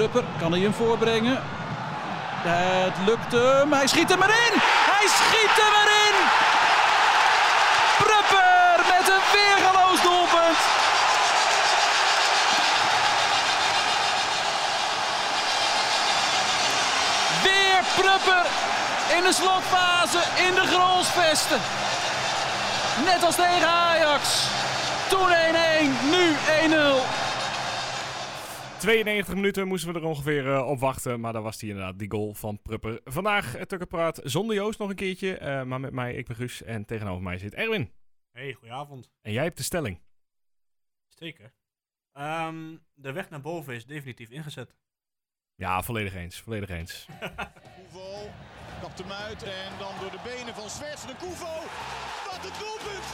Prupper, kan hij hem voorbrengen? Het lukt hem, hij schiet hem erin! Hij schiet hem erin! Prupper met een weergeloos doelpunt! Weer Prupper in de slotfase in de Grolsvesten. Net als tegen Ajax. Toen 1-1, nu 1-0. 92 minuten moesten we er ongeveer uh, op wachten. Maar dan was die inderdaad, die goal van Prupper. Vandaag uh, Tukker Praat zonder Joost nog een keertje. Uh, maar met mij, ik ben Guus. En tegenover mij zit Erwin. Hey, goedenavond. En jij hebt de stelling. Zeker. Um, de weg naar boven is definitief ingezet. Ja, volledig eens. Volledig eens. Koevo kapt hem uit en dan door de benen van Zwerts de Koevo. Wat een doelpunt!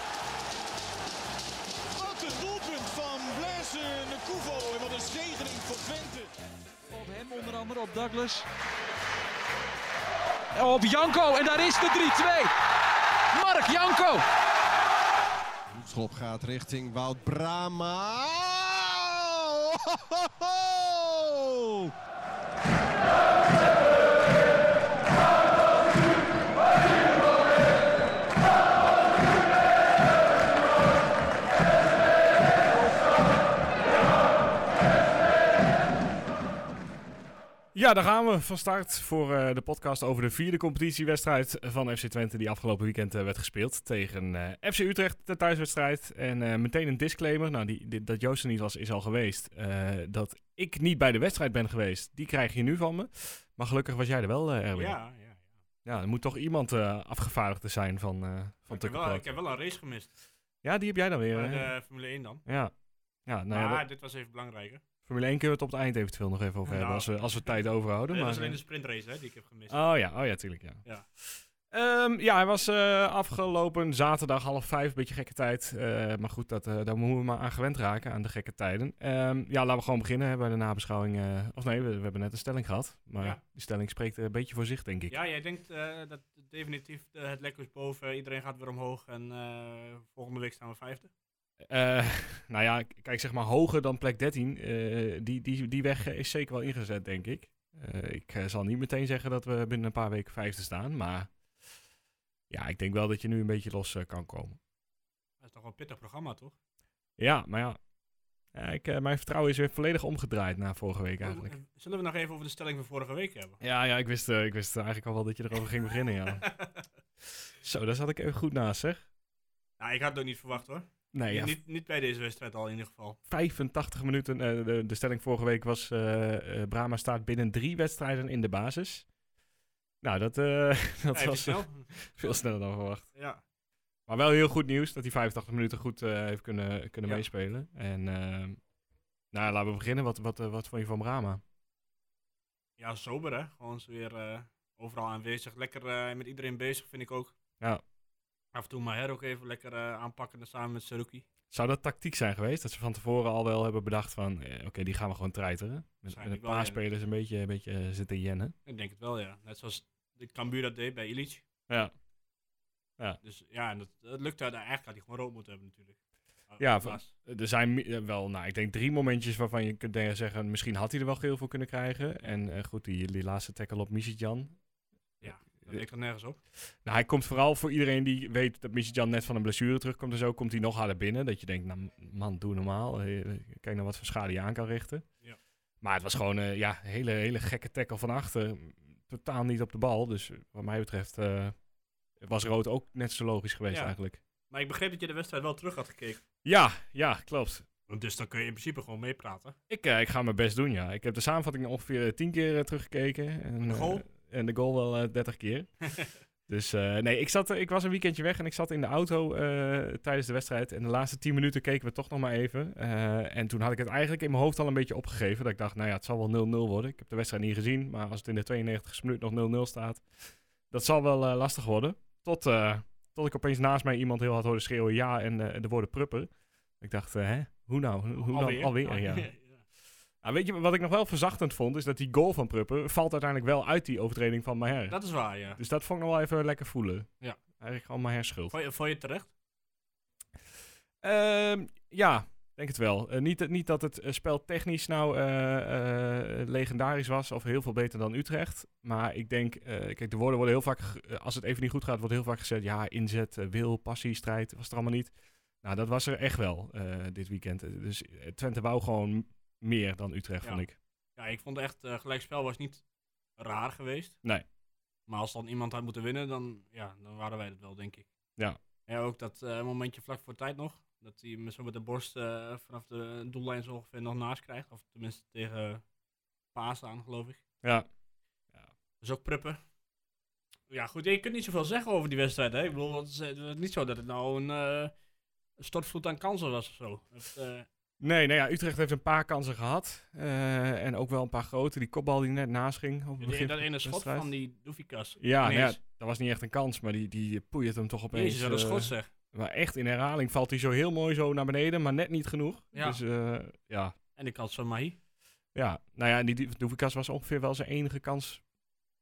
Wat een doelpunt van Blaise Kuvo en wat een zegening voor Twente. Op hem onder andere, op Douglas. Op Janko en daar is de 3-2. Mark Janko. Schop gaat richting Wout Brama. Oh, Ja, daar gaan we van start voor uh, de podcast over de vierde competitiewedstrijd van FC Twente die afgelopen weekend uh, werd gespeeld tegen uh, FC Utrecht, de thuiswedstrijd. En meteen een disclaimer, nou die, die, dat Joost er niet was is al geweest, dat ik niet bij de wedstrijd ben geweest, die krijg je nu van me. Maar gelukkig was jij er wel, Erwin. Ja, ja, ja. Ja, er moet toch iemand afgevaardigd zijn van, van ik, heb wel, ik heb wel een race gemist. Ja, die heb jij dan weer. Bij de Formule 1 dan. Ja. Ja, nou ja, ja dit was even belangrijker. Formule 1 kunnen we het op het eind eventueel nog even over hebben, als we, als we tijd overhouden. Nee, maar, dat is alleen de sprintrace hè, die ik heb gemist. Oh ja, oh ja, tuurlijk ja. Ja, um, ja hij was uh, afgelopen zaterdag half vijf, beetje gekke tijd. Uh, maar goed, dat, uh, daar moeten we maar aan gewend raken, aan de gekke tijden. Um, ja, laten we gewoon beginnen bij de nabeschouwing. of nee, we, we, hebben net een stelling gehad. Maar ja. die stelling spreekt een beetje voor zich, denk ik. Ja, jij denkt dat definitief het lekker is boven, iedereen gaat weer omhoog en volgende week staan we vijfde? Uh, nou ja, kijk, zeg maar hoger dan plek 13. Uh, die, die, die weg is zeker wel ingezet, denk ik. Uh, ik zal niet meteen zeggen dat we binnen een paar weken vijfde staan. Maar ja, ik denk wel dat je nu een beetje los kan komen. Dat is toch wel een pittig programma, toch? Ja, maar ja. ja ik, mijn vertrouwen is weer volledig omgedraaid na vorige week eigenlijk. Zullen we nog even over de stelling van vorige week hebben? Ja, ja ik, wist, ik wist eigenlijk al wel dat je erover ging beginnen, ja. Zo, daar zat ik even goed naast, zeg. Nou, ik had het ook niet verwacht, hoor. Nee, ja. niet, niet bij deze wedstrijd al in ieder geval. 85 minuten. Uh, de, de, stelling vorige week was: uh, Brahma staat binnen drie wedstrijden in de basis. Nou, dat, dat ja, was snel. veel sneller dan verwacht. Ja. Maar wel heel goed nieuws dat hij 85 minuten goed heeft kunnen, kunnen ja. meespelen. En ehm, nou, laten we beginnen. Wat, wat, wat vond je van Brahma? Ja, sober hè. Gewoon weer overal aanwezig. Lekker met iedereen bezig, vind ik ook. Ja. Af en toe Maher ook even lekker uh, aanpakken samen met Saruki. Zou dat tactiek zijn geweest? Dat ze van tevoren al wel hebben bedacht van... Eh, oké, okay, die gaan we gewoon treiteren. Met, met een paar spelers een beetje, een beetje uh, zitten jennen. Ik denk het wel, ja. Net zoals de Cambuur dat deed bij Illich. Ja. ja. Dus ja, dat, dat lukte. Eigenlijk had hij gewoon rood moeten hebben natuurlijk. Ja, er zijn wel, nou, ik denk drie momentjes waarvan je kunt zeggen... misschien had hij er wel geel voor kunnen krijgen. En goed, die, die laatste tackle op Misitjan. Ja. Dat lijkt er nergens op. Nou, hij komt vooral voor iedereen die weet dat Michijan net van een blessure terugkomt en zo, komt hij nog harder binnen. Dat je denkt, nou man, doe normaal. Kijk naar wat voor schade je aan kan richten. Ja. Maar het was gewoon een uh, ja, hele, hele gekke tackle van achter. Totaal niet op de bal. Dus wat mij betreft uh, was rood ook net zo logisch geweest ja. eigenlijk. Maar ik begreep dat je de wedstrijd wel terug had gekeken. Ja, ja, klopt. Dus dan kun je in principe gewoon meepraten. Ik, uh, ik ga mijn best doen, ja. Ik heb de samenvatting ongeveer tien keer teruggekeken. En, de goal? En de goal wel uh, 30 keer. dus uh, nee, ik, zat, ik was een weekendje weg en ik zat in de auto uh, tijdens de wedstrijd. En de laatste 10 minuten keken we toch nog maar even. Uh, en toen had ik het eigenlijk in mijn hoofd al een beetje opgegeven. Dat ik dacht, nou ja, het zal wel 0-0 worden. Ik heb de wedstrijd niet gezien, maar als het in de 92 minuut nog 0-0 staat, dat zal wel lastig worden. Tot, tot ik opeens naast mij iemand heel hard hoorde schreeuwen ja en de woorden prupper. Ik dacht, hè, hoe nou? Hoe alweer? dan alweer? Ja. Nou, weet je wat ik nog wel verzachtend vond? Is dat die goal van Prupper valt uiteindelijk wel uit die overtreding van Maher. Dat is waar, ja. Dus dat vond ik nog wel even lekker voelen. Ja. Eigenlijk gewoon Maher schuld. Vond je, vond je het terecht? Uh, ja, denk het wel. Uh, niet, niet dat het uh, spel technisch nou uh, legendarisch was of heel veel beter dan Utrecht. Maar ik denk, eh, kijk, de woorden worden heel vaak, eh, als het even niet goed gaat, wordt heel vaak gezegd, ja, inzet, eh, wil, passie, strijd, was er allemaal niet. Nou, dat was er echt wel eh, dit weekend. Eh, Dus eh, Twente wou gewoon meer dan Utrecht, Ja. vond ik. Ja, ik vond echt, eh gelijkspel was niet raar geweest. Nee. Maar als dan iemand had moeten winnen, dan, ja, dan waren wij het wel, denk ik. Ja. Ja, ook dat eh, momentje vlak voor tijd nog. Dat hij me zo met de borst eh, vanaf de doellijn zo ongeveer nog naast krijgt. Of tenminste tegen Paas aan, geloof ik. Ja, Dus ook Pruppen. Ja, goed, je kunt niet zoveel zeggen over die wedstrijd. Hè? Ik bedoel, het is, het is niet zo dat het nou een eh, stortvloed aan kansen was of zo. Het, Nee, nou ja, Utrecht heeft een paar kansen gehad. eh, en ook wel een paar grote. Die kopbal die net naast ging. Op het begin dat ene schot van die Doefikas. Ja, nou ja, dat was niet echt een kans, maar die, die poeit hem toch opeens. Jezus, wat een eh, schot zeg. maar echt in herhaling valt hij zo heel mooi zo naar beneden, maar net niet genoeg. Ja. Dus eh, ja. En de kans van Mahi. ja, nou ja, die Doevikas was ongeveer wel zijn enige kans.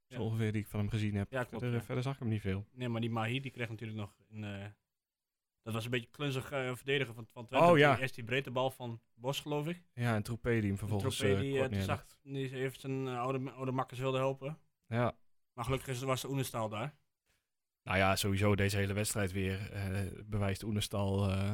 Zo ongeveer die ik van hem gezien heb. Ja, klopt, verder, zag ik hem niet veel. Nee, maar die Mahi die kreeg natuurlijk nog een. eh, dat was een beetje klunzig eh, verdedigen van, van Twente. Oh, ja. Die- Eerst die breedte bal van Bos, geloof ik. Ja, en Troepé die hem vervolgens Troepé eh, die, eh, neerlegt. zag, die heeft zijn eh, oude, oude makkers wilde helpen. Ja. Maar gelukkig was de Oenestal daar. Nou ja, sowieso deze hele wedstrijd weer eh, bewijst Oenestal eh,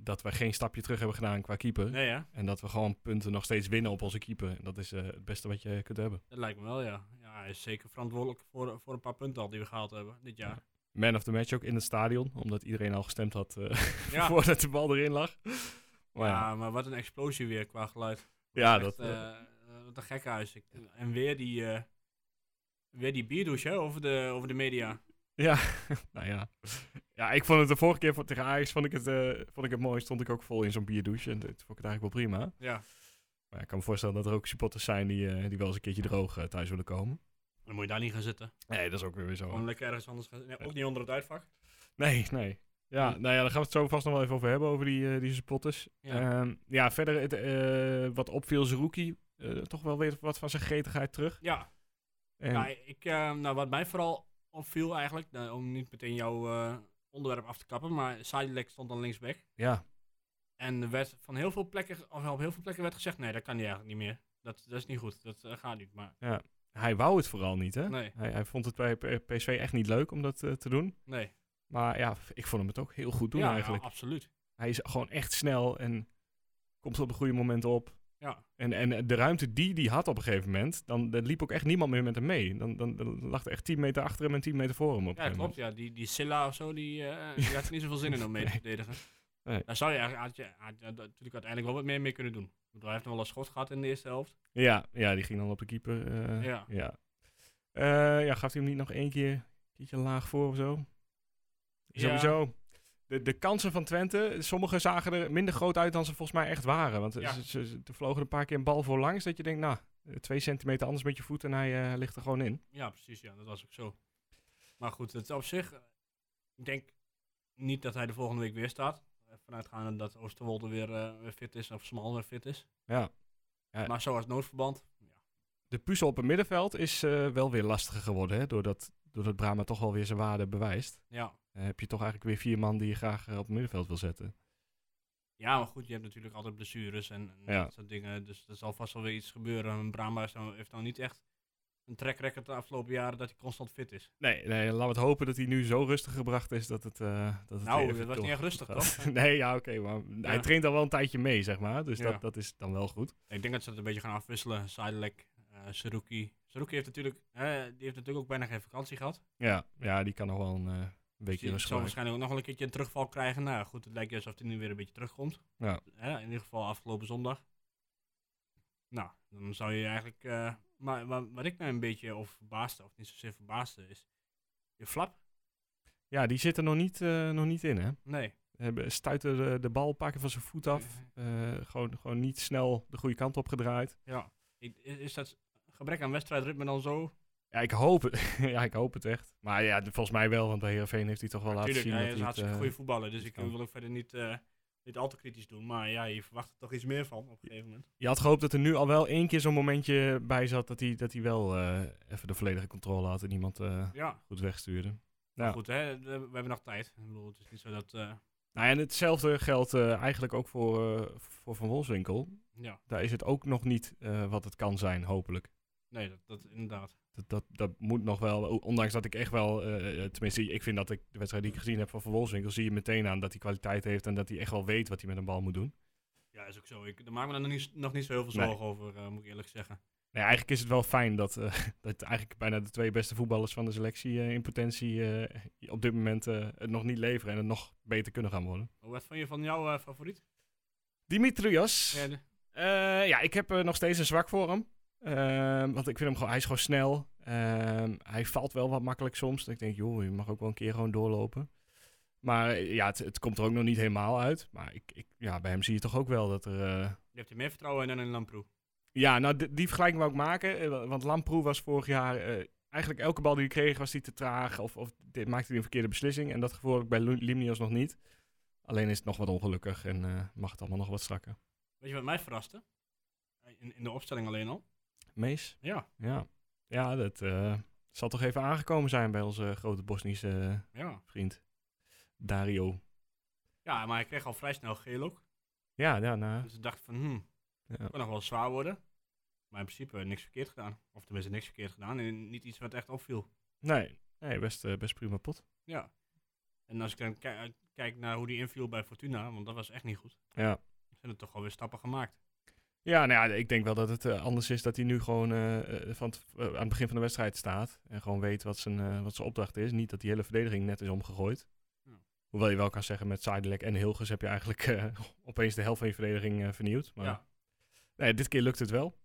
dat we geen stapje terug hebben gedaan qua keeper. Nee, ja. En dat we gewoon punten nog steeds winnen op onze keeper. En dat is eh, het beste wat je kunt hebben. Dat lijkt me wel, ja. Ja, hij is zeker verantwoordelijk voor, voor een paar punten al die we gehaald hebben dit jaar. Man of the match ook in het stadion, omdat iedereen al gestemd had eh, Ja. voordat de bal erin lag. Maar Ja, ja, maar wat een explosie weer qua geluid. ja dat, eh, eh, wat een gekhuis. Ik, en weer die, weer die bierdouche hè, over, de, over de media. Ja, nou ja. Ja, ik vond het de vorige keer voor, tegen Ajax vond ik het, vond ik het mooi. Stond ik ook vol in zo'n bierdouche. En dat vond ik het eigenlijk wel prima. Ja. Maar ik kan me voorstellen dat er ook supporters zijn die, die wel eens een keertje droog thuis willen komen. Dan moet je daar niet gaan zitten. Nee, dat is ook weer weer Gewoon zo. lekker ergens anders gaan zitten. Nee, ook niet onder het uitvak. Nee, nee. Ja, nou ja, daar gaan we het zo vast nog wel even over hebben, over die, eh, die supporters. Ja. Ja, ja verder, het, eh, wat opviel, Zerouki, eh toch wel weer wat van zijn gretigheid terug. Ja, En, ja ik, eh, nou, wat mij vooral opviel eigenlijk, nou, om niet meteen jouw eh, onderwerp af te kappen, maar Sidelek stond dan linksback. ja, En er werd van heel veel plekken, of op heel veel plekken werd gezegd, nee, dat kan niet eigenlijk niet meer. Dat, dat is niet goed, dat gaat niet. Maar hij wou het vooral niet, hè? nee, Hij, hij vond het bij PSV echt niet leuk om dat eh, te doen. nee. Maar ja, ik vond hem het ook heel goed doen ja, eigenlijk. Ja, absoluut. Hij is gewoon echt snel en komt op de goede moment op. Ja, En, en de ruimte die hij had op een gegeven moment, dan, dan liep ook echt niemand meer met hem mee. Dan, dan, dan lag er echt 10 meter achter hem en 10 meter voor hem op een ja klopt. Ja. Die, die Silla of zo, die, eh, die had er niet zoveel zin in om mee te verdedigen. Nee. Daar zou je eigenlijk had je, had je natuurlijk uiteindelijk wel wat meer mee kunnen doen. Want hij heeft nog wel een schot gehad in de eerste helft. Ja, ja, die ging dan op de keeper. eh, Ja. Ja. Eh, ja, gaf hij hem niet nog één keer een keertje laag voor of zo? Ja. Sowieso. De, de kansen van Twente, sommige zagen er minder groot uit dan ze volgens mij echt waren. Want Ja. ze, ze, ze- er vlogen een paar keer een bal voor langs dat je denkt, nou, twee centimeter anders met je voet en hij eh, ligt er gewoon in. Ja, precies. Ja, dat was ook zo. Maar goed, het op zich. Ik denk niet dat hij de volgende week weer staat. Vanuitgaande dat Oosterwolde weer, eh, weer fit is of Smal weer fit is. Ja. Ja. Maar zoals noodverband. Ja, De puzzel op het middenveld is eh, wel weer lastiger geworden, hè, doordat, doordat Brahma toch wel weer zijn waarde bewijst. ja. Eh, heb je toch eigenlijk weer vier man die je graag op het middenveld wil zetten. ja, maar goed, je hebt natuurlijk altijd blessures en, en Ja. dat soort dingen. Dus er zal vast wel weer iets gebeuren. En Brahma heeft nou niet echt een track record de afgelopen jaren dat hij constant fit is. Nee, nee, laten we het hopen dat hij nu zo rustig gebracht is dat het. eh, dat het Nou, dat was niet echt rustig, toch? nee, ja, oké, maar hij traint al wel een tijdje mee, zeg maar. Dus Ja. dat, dat is dan wel goed. Ik denk dat ze het een beetje gaan afwisselen. Sidelek, eh Saruki. Saruki heeft natuurlijk, eh, die heeft natuurlijk ook bijna geen vakantie gehad. Ja, ja die kan nog wel een eh weekje Die rust zal waarschijnlijk ook nog wel een keertje een terugval krijgen. Nou goed, het lijkt alsof hij nu weer een beetje terugkomt. Ja. In ieder geval afgelopen zondag. Nou, dan zou je eigenlijk... eh, maar wat, wat ik nou een beetje over verbaasde, of niet zozeer verbaasde, is... Je flap? Ja, die zit er nog niet, eh, nog niet in, hè? Nee. Hebben, stuiten de, de bal keer van zijn voet af. Eh, gewoon, gewoon niet snel de goede kant op gedraaid. Ja. Is, dat gebrek aan wedstrijdritme dan zo? Ja, ik hoop het. ja, ik hoop het echt. Maar ja, volgens mij wel, want bij Heerenveen heeft hij toch wel laten Natuurlijk, zien hij dat is hij een hartstikke eh, goede voetballer. Dus ik kan. wil ook verder niet, eh, niet al te kritisch doen. Maar ja, je verwacht er toch iets meer van op een gegeven moment. Je had gehoopt dat er nu al wel één keer zo'n momentje bij zat dat hij, dat hij wel eh, even de volledige controle had en iemand eh, Ja, goed wegstuurde. Ja. goed, hè, we, hebben nog tijd. Ik bedoel, het is niet zo dat... eh, Nou, en hetzelfde geldt eigenlijk ook voor, voor Van Wolfswinkel. Ja, Daar is het ook nog niet wat het kan zijn, hopelijk. nee, dat, dat inderdaad. Dat, dat, dat moet nog wel, ondanks dat ik echt wel, eh, eh, tenminste, ik vind dat ik de wedstrijd die ik gezien heb van Van Wolfswinkel, zie je meteen aan dat hij kwaliteit heeft en dat hij echt wel weet wat hij met een bal moet doen. Ja, is ook zo. Ik, daar maak me er nog niet, nog niet zo heel veel Nee. zorgen over, eh, moet ik eerlijk zeggen. Nee, eigenlijk is het wel fijn dat, dat eigenlijk bijna de twee beste voetballers van de selectie in potentie op dit moment het nog niet leveren en het nog beter kunnen gaan worden. Oh, Wat vond je van jouw favoriet? Dimitrios. Ja, de- ja, ik heb nog steeds een zwak voor hem. Ehm, want ik vind hem gewoon, hij is gewoon snel. Ehm, hij valt wel wat makkelijk soms. Dat ik denk, joh, je mag ook wel een keer gewoon doorlopen. Maar eh, ja, het, het komt er ook nog niet helemaal uit. Maar ik, ik, ja, bij hem zie je toch ook wel dat er... eh, je hebt er meer vertrouwen in dan in Lamproe. ja, nou, die, vergelijking wou ik maken. eh, wa- Want Lamproe was vorig jaar... eigenlijk elke bal die hij kreeg was hij te traag. Of, of dit, maakte hij een verkeerde beslissing. En dat gevoel heb ik bij Limnios nog niet. Alleen is het nog wat ongelukkig en mag het allemaal nog wat strakker. Weet je wat mij verraste? In, in de opstelling alleen al. Mees? Ja, Ja, ja dat eh, zal toch even aangekomen zijn bij onze grote Bosnische eh, ja. vriend Dario. Ja, maar hij kreeg al vrij snel geel ook. Ja, ja, nou, Dus ik dacht van, hmm, ja. kan nog wel zwaar worden. Maar in principe niks verkeerd gedaan. Of tenminste niks verkeerd gedaan. En niet iets wat echt opviel. Nee, nee best, eh, best prima pot. Ja. En als ik dan ki- kijk naar hoe die inviel bij Fortuna, want dat was echt niet goed. Ja. Zijn er toch alweer stappen gemaakt. Ja, nou ja, ik denk wel dat het eh, anders is dat hij nu gewoon eh, eh, van het- aan het begin van de wedstrijd staat. En gewoon weet wat zijn, wat zijn opdracht is. Niet dat die hele verdediging net is omgegooid. Ja. Hoewel je wel kan zeggen, met Zijdelijk en Hilgers heb je eigenlijk opeens de helft van je verdediging vernieuwd. Maar Ja. nee, dit keer lukt het wel.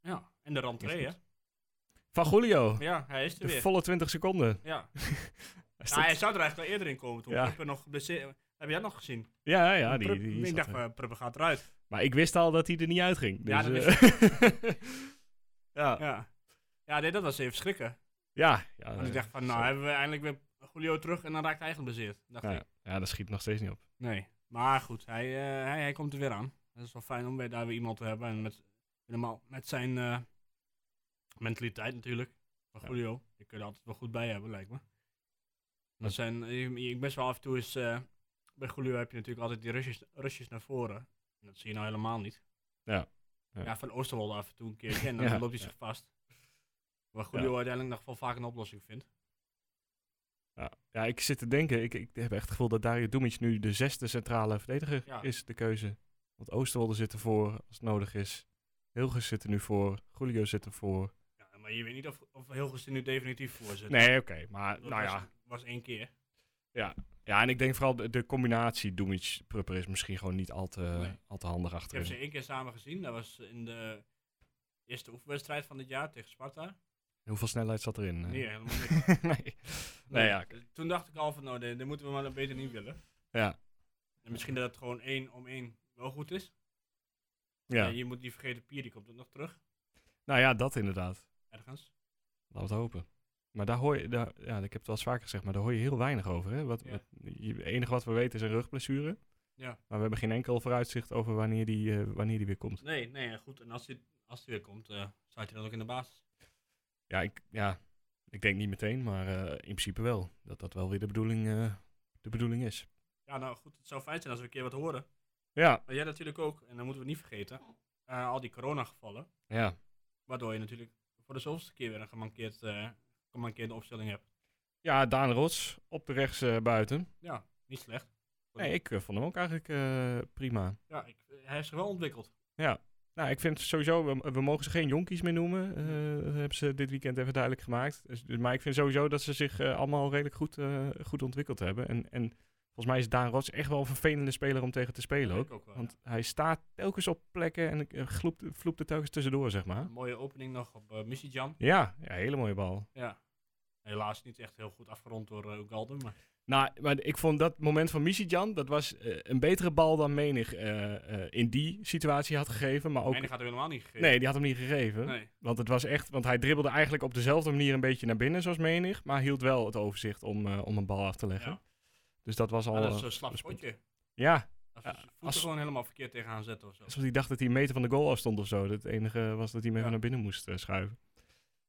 ja. En de rentree, hè? Van Julio, Ja, hij is er de weer. volle 20 seconden. Ja. Hij Ja, staat- hij zou er eigenlijk wel eerder in komen toen Ja. Prupper nog geblesseerd... Heb jij dat nog gezien? Ja, ja, die, Prupp- die ik dacht, Prupper gaat eruit. Maar ik wist al dat hij er niet uitging. Ja, Dus, dat eh, ja, Ja. Ja, nee, dat was even schrikken. ja, ja. Want ik dacht van, nou zo. hebben we eindelijk weer Julio terug en dan raakt hij eigenlijk bezeerd. Dacht ja, ik. ja, dat schiet nog steeds niet op. Nee. Maar goed, hij, eh, hij, hij komt er weer aan. Dat is wel fijn om weer daar weer iemand te hebben. En met, helemaal met zijn eh, mentaliteit natuurlijk. Van Ja. Julio. Je kunt er altijd wel goed bij hebben, lijkt me. Dat zijn, ik, ik best wel af en toe is, eh, bij Julio heb je natuurlijk altijd die rushes, rushes naar voren. Dat zie je nou helemaal niet. Ja. Ja, Ja. van Oosterwolde af en toe een keertje en dan Ja, loopt hij zich vast. Waar Julio uiteindelijk nog wel vaak een oplossing vindt. Ja. ja, ik zit te denken. Ik, ik heb echt het gevoel dat Dario Dumic nu de zesde centrale verdediger is, de keuze. Want Oosterwolde zit ervoor als het nodig is. Hilgers zit er nu voor. Julio zit ervoor. Ja, maar je weet niet of, of Hilgers er nu definitief voor zit. Nee, oké. maar Dat nou was, ja. was één keer. Ja, en ik denk vooral de, de combinatie Dumic-Prupper is misschien gewoon niet al te, Nee. al te handig Ik heb achterin. ze één keer samen gezien. Dat was in de eerste oefenwedstrijd van dit jaar tegen Sparta. Hoeveel snelheid zat erin? eh? Nee, helemaal niet. nee. Nee, ja. Toen dacht ik al van, nou, dit, dit moeten we maar beter niet willen. Ja. En misschien dat het gewoon één om één wel goed is. Ja. Ja, je moet niet vergeten, Pier die komt ook nog terug. Nou ja, dat inderdaad. Ergens. Laten we het hopen. Maar daar hoor je, daar, ja, ik heb het wel eens vaker gezegd, maar daar hoor je heel weinig over. Hè? Wat, Ja. wat, je- het enige wat we weten is een rugblessure. Ja. Maar we hebben geen enkel vooruitzicht over wanneer die, eh, wanneer die weer komt. Nee, nee, goed. En als hij als die weer komt, eh staat hij dan ook in de basis. Ja, ik, ja, ik denk niet meteen, maar eh, in principe wel. Dat dat wel weer de bedoeling, de bedoeling is. Ja, nou goed. Het zou fijn zijn als we een keer wat horen. Ja, Maar jij natuurlijk ook. En dan moeten we niet vergeten. al die coronagevallen. ja. Waardoor je natuurlijk voor de zoveelste keer weer een gemankeerd, eh, gemankeerde opstelling hebt. ja Daan Rots op de rechts eh, buiten. Ja, niet slecht. Nee, ik eh, vond hem ook eigenlijk eh, prima. Ja, ik, hij heeft zich wel ontwikkeld. Ja. Nou, ik vind sowieso, we, we mogen ze geen jonkies meer noemen. eh, dat hebben ze dit weekend even duidelijk gemaakt. Dus, dus- maar ik vind sowieso dat ze zich eh, allemaal redelijk goed, eh, goed ontwikkeld hebben. En, en volgens mij is Daan Rots echt wel een vervelende speler om tegen te spelen ook. ik ook wel, Want hij staat telkens op plekken en eh, gloept, vloept er telkens tussendoor, zeg maar. Een mooie opening nog op Missy Jan. Ja, ja, hele mooie bal. Ja. Helaas niet echt heel goed afgerond door uh, Ugalde, maar... Nou, maar ik vond dat moment van Jan dat was uh, een betere bal dan menig uh, in die situatie had gegeven. Maar ook... Menig had hem helemaal niet gegeven. Nee, die had hem niet gegeven. Nee. Want het was echt, want hij dribbelde eigenlijk op dezelfde manier een beetje naar binnen zoals menig, maar hield wel het overzicht om, om een bal af te leggen. Ja. Dus dat was al... Maar dat is zo'n slap spotje. Ja. Als ja, als, gewoon helemaal verkeerd tegenaan zetten of zo. Alsof hij dacht dat hij een meter van de goal afstond of zo. Het enige was dat hij hem even naar binnen moest uh, schuiven.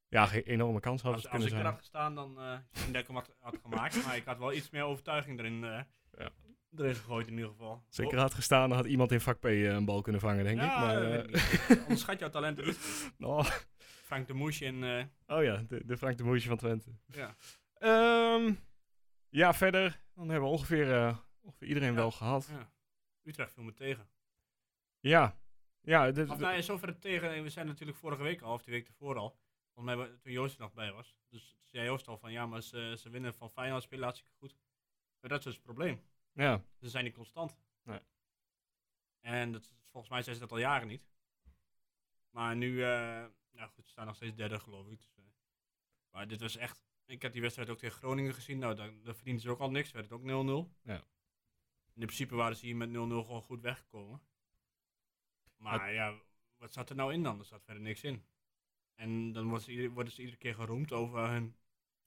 Ja, geen enorme kans had als, kunnen als zijn. ik er had gestaan, dan uh, ik dat ik hem had, had, gemaakt. maar ik had wel iets meer overtuiging erin uh, ja. erin gegooid in ieder geval. Zeker had gestaan, dan had iemand in vak P eh, een bal kunnen vangen, denk ik. Maar. Onderschat jouw talenten niet. oh, Frank de Moesje en... eh, oh ja, de, de Frank de Moesje van Twente. ja. Ehm, ja, verder. Dan hebben we ongeveer, ongeveer iedereen Ja. wel gehad. Utrecht viel me tegen. Ja. Ja, dit, Of nou, in zoverre tegen. We zijn natuurlijk vorige week al, of die week ervoor al. Volgens mij toen Joost er nog bij was. Dus zei Joost al van ja, maar ze, ze winnen van Feyenoord, spelen hartstikke goed. Maar dat is dus het probleem. ja. Ze zijn niet constant. Nee. En dat, volgens mij zijn ze dat al jaren niet. Maar nu, nou goed, ze staan nog steeds derde geloof ik. Dus, eh, maar dit was echt, ik heb die wedstrijd ook tegen Groningen gezien. Nou, daar, daar verdienden ze ook al niks. Werd het ook 0-0. Ja. In principe waren ze hier met 0-0 gewoon goed weggekomen. Maar ja, wat zat er nou in dan? Er zat verder niks in. En dan worden ze, ieder- worden ze iedere keer geroemd over hun,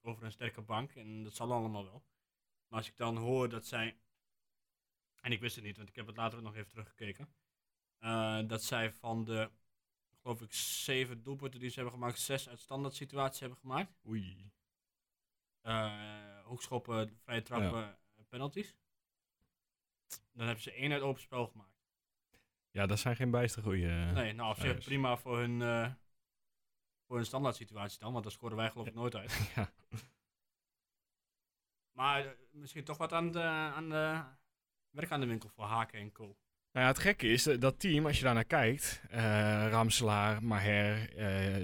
over hun sterke bank. En dat zal allemaal wel. Maar als ik dan hoor dat zij. En ik wist het niet, want ik heb het later nog even teruggekeken. eh, dat zij van de, geloof ik, zeven doelpunten die ze hebben gemaakt, zes uit standaard situaties hebben gemaakt. Oei. Eh, hoekschoppen, vrije trappen, eh, penalties. Dan hebben ze één uit open spel gemaakt. Ja, dat zijn geen bijster goeie. eh, Nee, nou op zich prima voor hun, eh, voor hun standaard situatie dan, want daar scoren wij geloof ik nooit uit. Ja. Maar eh, misschien toch wat aan de, aan de werk aan de winkel voor Haken en Co. Nou ja, het gekke is eh, dat team, als je daar naar kijkt, eh, Ramselaar, Maher,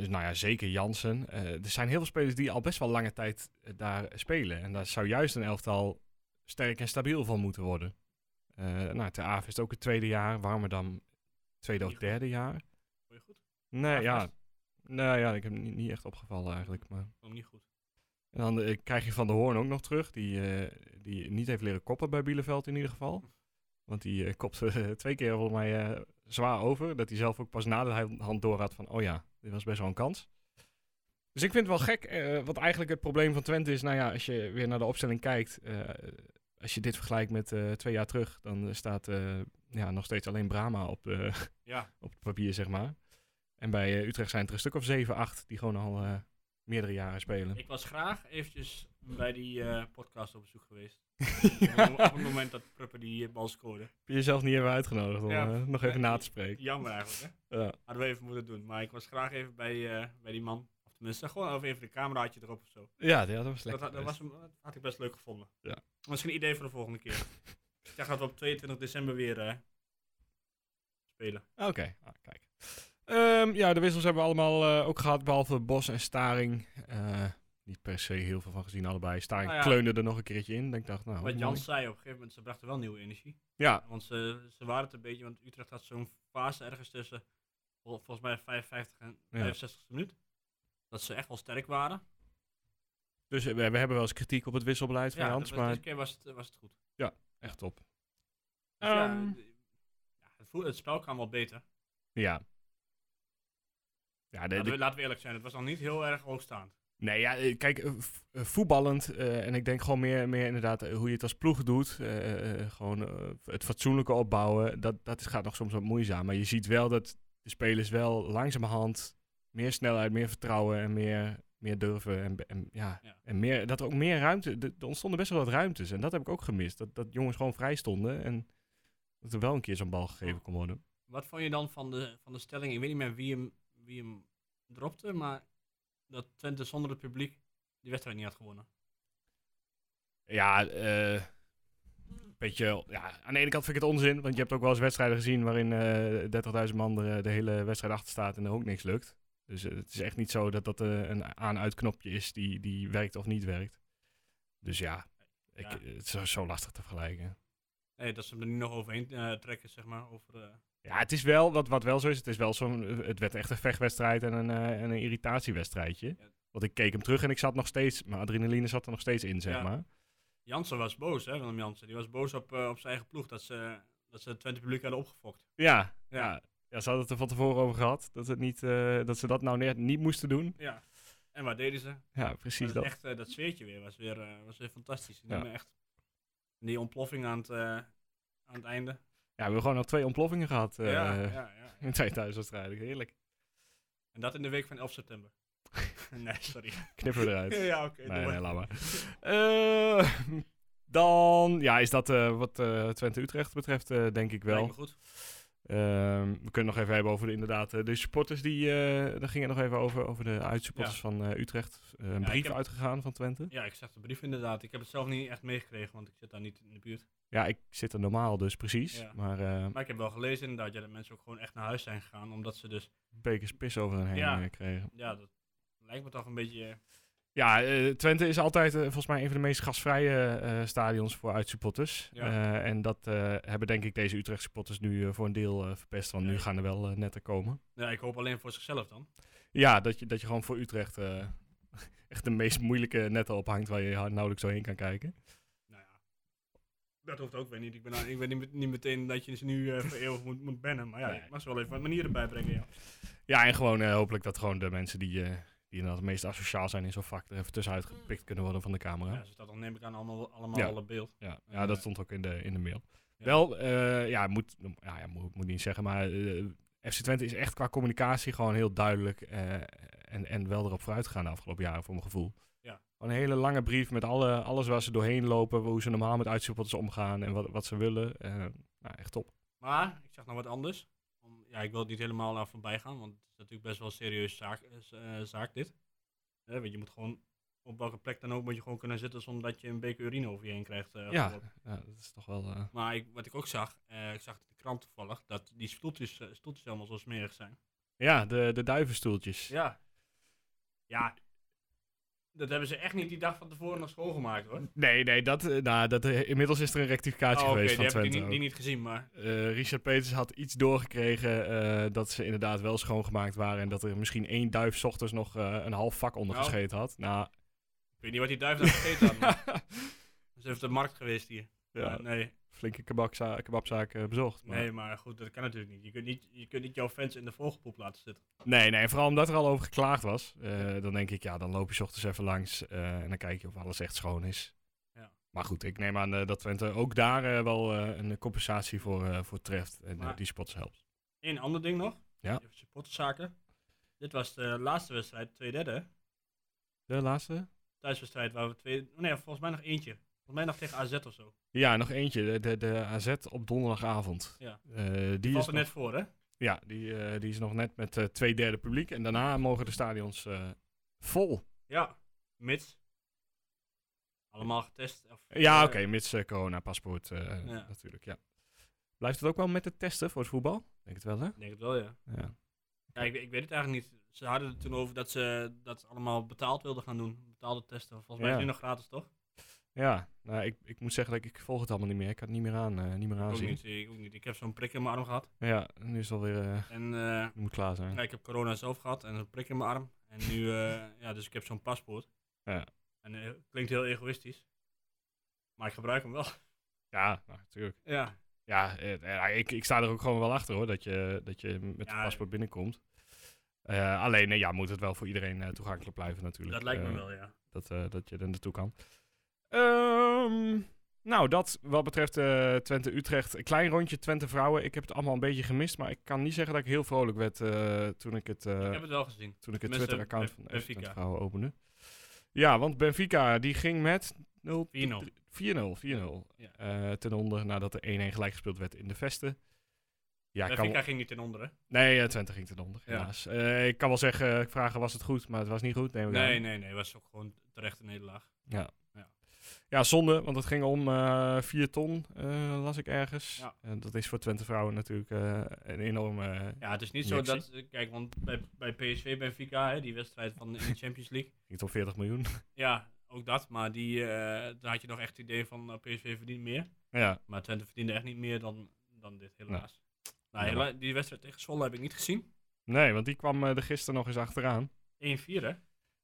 nou ja, zeker Jansen. er zijn heel veel spelers die al best wel lange tijd daar spelen. En daar zou juist een elftal sterk en stabiel van moeten worden. Nou, Ter Aaf is het ook het tweede jaar, Warmerdam tweede of derde jaar. Vond je goed? Nee, ja. Nee, ja, ik heb hem niet, niet echt opgevallen eigenlijk. Maar. Vond ik niet goed. En dan eh, krijg je Van der Hoorn ook nog terug, die, eh, die niet heeft leren koppen bij Bielefeld in ieder geval. Want die uh, kopte twee keer volgens mij zwaar over. Dat hij zelf ook pas na de hand door had van, oh ja, dit was best wel een kans. Dus ik vind het wel gek, wat eigenlijk het probleem van Twente is. Nou ja, als je weer naar de opstelling kijkt, als je dit vergelijkt met twee jaar terug, dan staat ja, nog steeds alleen Brahma op, ja. op het papier, zeg maar. En bij uh, Utrecht zijn er een stuk of 7, 8 die gewoon al uh, meerdere jaren spelen. Ik was graag eventjes bij die uh, podcast op bezoek geweest. op het moment dat Pruppen die bal scoorde. Heb je jezelf niet even uitgenodigd om ja, nog even na te spreken? Jammer eigenlijk, hè? Ja. Hadden we even moeten doen. Maar ik was graag even bij, bij die man. Of tenminste, gewoon even een cameraatje erop of zo. Ja, dat was lekker. Dat, dat, was, dat had ik best leuk gevonden. Ja. Misschien een idee voor de volgende keer. ik dacht dat we op 22 december weer spelen. Oké, okay. ah, kijk. Um, ja, de wissels hebben we allemaal uh, ook gehad, behalve Bos en Staring. Uh, niet per se heel veel van gezien, allebei. Staring nou ja. kleunde er nog een keertje in. Ik dacht, nou, Wat Jan zei op een gegeven moment, ze brachten wel nieuwe energie. Ja. Want ze, ze waren het een beetje, want Utrecht had zo'n fase ergens tussen, vol, volgens mij 55 en 65 ja. minuut. Dat ze echt wel sterk waren. Dus we, we hebben wel eens kritiek op het wisselbeleid van ja, Jans, maar... deze keer was het, was het goed. Ja, echt top. Dus um, ja, het, voel, het spel kwam wel beter. Ja. Ja, de, laten, we, laten we eerlijk zijn, het was nog niet heel erg hoogstaand. Nee, ja, eh, kijk, voetballend uh, en ik denk gewoon meer, meer inderdaad hoe je het als ploeg doet. Uh, gewoon het fatsoenlijke opbouwen, dat, dat gaat nog soms wat moeizaam. Maar je ziet wel dat de spelers wel langzamerhand meer snelheid, meer vertrouwen en meer, meer durven. En, en, ja, ja. en meer, dat er ook meer ruimte, er ontstonden best wel wat ruimtes. En dat heb ik ook gemist, dat, dat jongens gewoon vrij stonden en dat er wel een keer zo'n bal gegeven kon worden. Wat vond je dan van de, van de stelling, ik weet niet meer wie hem, wie hem dropte, maar dat Twente zonder het publiek die wedstrijd niet had gewonnen. Ja, uh, beetje, ja, aan de ene kant vind ik het onzin, want je hebt ook wel eens wedstrijden gezien waarin uh, 30.000 man er de hele wedstrijd achter staat en er ook niks lukt. Dus uh, het is echt niet zo dat dat uh, een aan-uitknopje is die, die werkt of niet werkt. Dus ja, ik, ja. het is zo lastig te vergelijken. Nee, dat ze hem er nu nog overheen trekken, zeg maar. Over. Ja, het is wel, wat, wat wel zo is, het is wel zo'n, het werd echt een vechtwedstrijd en een, uh, en een irritatiewedstrijdje. Ja. Want ik keek hem terug en ik zat nog steeds, mijn adrenaline zat er nog steeds in, zeg ja. maar. Jansen was boos, hè, Willem Jansen. Die was boos op, op zijn eigen ploeg, dat ze, dat ze het Twente publiek hadden opgefokt. Ja, ja. ja. ja ze hadden het er van tevoren over gehad, dat, het niet, dat ze dat nou net niet moesten doen. Ja, en waar deden ze? Ja, precies dat. Echt, dat zweertje weer was weer, was weer fantastisch. Die, echt, die ontploffing aan het aan het einde. Ja, we hebben gewoon nog twee ontploffingen gehad uh, ja, ja, ja, in twee thuiswedstrijden. Heerlijk. En dat in de week van 11 september. nee, sorry. Knippen we eruit. ja, oké. Okay, nee, nee, laat maar. Uh, Dan ja, is dat eh, wat eh, Twente-Utrecht betreft, eh, denk ik wel. goed. Ehm, we kunnen nog even hebben over de, inderdaad, eh, de supporters. Die, eh daar ging het nog even over, over de uitsupporters Ja. van eh, Utrecht. Een brief heb- uitgegaan van Twente. Ja, ik zag de brief inderdaad. Ik heb het zelf niet echt meegekregen, want ik zit daar niet in de buurt. Ja, ik zit er normaal dus precies. Ja. Maar Maar ik heb wel gelezen inderdaad ja, dat mensen ook gewoon echt naar huis zijn gegaan. Omdat ze dus, bekers pis over hen heen kregen. ja, dat lijkt me toch een beetje... Ja, eh, Twente is altijd eh, volgens mij een van de meest gastvrije eh, stadions voor uitsupporters. Ja. En dat hebben denk ik deze Utrecht supporters nu voor een deel verpest. Want nu gaan er wel netten komen. Ja, ik hoop alleen voor zichzelf dan. Ja, dat je, dat je gewoon voor Utrecht echt de meest moeilijke netten ophangt waar je nauwelijks zo heen kan kijken. Nou ja, dat hoeft ook weer niet. Ik ben, nou- ik ben niet, niet meteen dat je ze nu eh voor eeuwig moet, moet bannen. Maar ja, Nee. ik mag ze wel even wat manieren bijbrengen, ja. Ja, en gewoon eh, hopelijk dat gewoon de mensen die, eh, die inderdaad het meest asociaal zijn in zo'n vak er even tussenuit gepikt kunnen worden van de camera. Ja, ze dat dan neem ik aan allemaal, allemaal Ja. al op beeld. Ja, ja dat stond ook in de, in de mail. Ja. Wel, eh, ja, moet, ja, ja, moet, moet niet zeggen, maar eh, FC Twente is echt qua communicatie gewoon heel duidelijk eh, en, en wel erop vooruit gegaan de afgelopen jaren, voor mijn gevoel. Ja. Een hele lange brief met alle, alles waar ze doorheen lopen, hoe ze normaal met uitsupporters omgaan en wat, wat ze willen. Nou, echt top. Maar, ik zag nog wat anders. Ja, ik wil het niet helemaal aan voorbij gaan, want het is natuurlijk best wel een serieuze zaak, eh, eh, zaak dit. Eh, want je moet gewoon, op welke plek dan ook, moet je gewoon kunnen zitten zonder dat je een beker urine over je heen krijgt. Ja, ja, dat is toch wel... Maar ik, wat ik ook zag, ik zag in de krant toevallig, dat die stoeltjes, stoeltjes allemaal zo smerig zijn. ja, de, de duivenstoeltjes. Ja. Ja. Dat hebben ze echt niet die dag van tevoren nog schoongemaakt hoor. Nee, nee, dat, eh, nou, dat, eh, inmiddels is er een rectificatie Oh, geweest die van heb ik Twente. die, niet- ook. die niet gezien, maar Eh, Richard Peters had iets doorgekregen dat ze inderdaad wel schoongemaakt waren. En dat er misschien één duif ochtends nog een half vak onder Nou. gescheten had. Nou, ik weet niet wat die duif daar gegeten had. maar Dat is even de markt geweest hier. ja, nee, flinke kebabza kebabzaak eh, bezocht. Maar- nee, maar goed, dat kan natuurlijk niet. Je kunt niet, je kunt niet jouw fans in de vogelpoep laten zitten. nee, nee, vooral omdat er al over geklaagd was. Eh, dan denk ik, ja, dan loop je 's ochtends even langs eh, en dan kijk je of alles echt schoon is. Ja. Maar goed, ik neem aan dat Twente ook daar wel een compensatie voor, voor treft. En Maar- die spots helpt. Eén ander ding nog. Ja. Even supporterszaken. Dit was de laatste wedstrijd, twee derde. De laatste? Thuiswedstrijd waar we twee... oh Nee, volgens mij nog eentje. Volgens mij nog tegen AZ of zo. Ja, nog eentje. De, de, de AZ op donderdagavond. Ja. Eh, die valt er nog- net voor, hè? Ja, die, eh, die is nog net met eh, twee derde publiek. En daarna mogen de stadions vol. Ja. Mits. Allemaal getest. Of, Ja, oké, mits eh, corona-paspoort Ja. natuurlijk, ja. Blijft het ook wel met het testen voor het voetbal? Denk het wel, hè? Denk het wel, ja. Ja. Ja, ik, ik weet het eigenlijk niet. Ze hadden het toen over dat ze dat allemaal betaald wilden gaan doen. Betaalde testen. Volgens mij Ja. is het nu nog gratis, toch? Ja, nou, ik, ik moet zeggen dat ik, ik volg het allemaal niet meer. Ik kan het niet meer aan, eh, niet meer ook aanzien. niet. Ik, ook niet. Ik heb zo'n prik in mijn arm gehad. Ja, nu is het alweer, eh En eh, moet klaar zijn. ja, ik heb corona zelf gehad en een prik in mijn arm. En nu, ja, dus ik heb zo'n paspoort. Ja. En eh, klinkt heel egoïstisch. Maar ik gebruik hem wel. Ja, nou, natuurlijk. ja. Ja, ik, ik sta er ook gewoon wel achter hoor, dat je, dat je met Ja, het paspoort binnenkomt. Alleen, ja, moet het wel voor iedereen toegankelijk blijven natuurlijk. Dat lijkt me wel, ja. dat, dat je er naartoe kan. Ehm, nou, dat wat betreft eh, Twente-Utrecht. Een klein rondje Twente-vrouwen. Ik heb het allemaal een beetje gemist, maar ik kan niet zeggen dat ik heel vrolijk werd eh, toen ik het, eh, ik heb het wel gezien. toen ik het Twitter-account van. Twente-vrouwen opende. Ja, want Benfica die ging met 0 4-0. 4-0, 4-0 Ja. eh, ten onder nadat er 1-1 gelijk gespeeld werd in de Vesten. Ja, kan, Benfica ging niet ten onder, hè? nee, Twente ging ten onder, helaas. Ik kan wel zeggen, ik vragen was het goed, maar het was niet goed. aan. Nee, nee, nee. Het was ook gewoon terecht een nederlaag. Ja. Ja. Zonde, want het ging om eh 4 ton, eh, las ik ergens. Ja. En dat is voor Twente vrouwen natuurlijk eh, een enorme... Ja, het is niet zo dat... eh, Kijk, want bij, bij PSV Benfica, hè, die wedstrijd van in de Champions League. Niet om 40 miljoen. Ja, ook dat. Maar die, eh, daar had je nog echt het idee van eh, PSV verdient meer. ja, Maar Twente verdiende echt niet meer dan, dan dit, helaas. Nou, hela- die wedstrijd tegen Zwolle heb ik niet gezien. nee, want die kwam eh, er gisteren nog eens achteraan. 1-4, hè?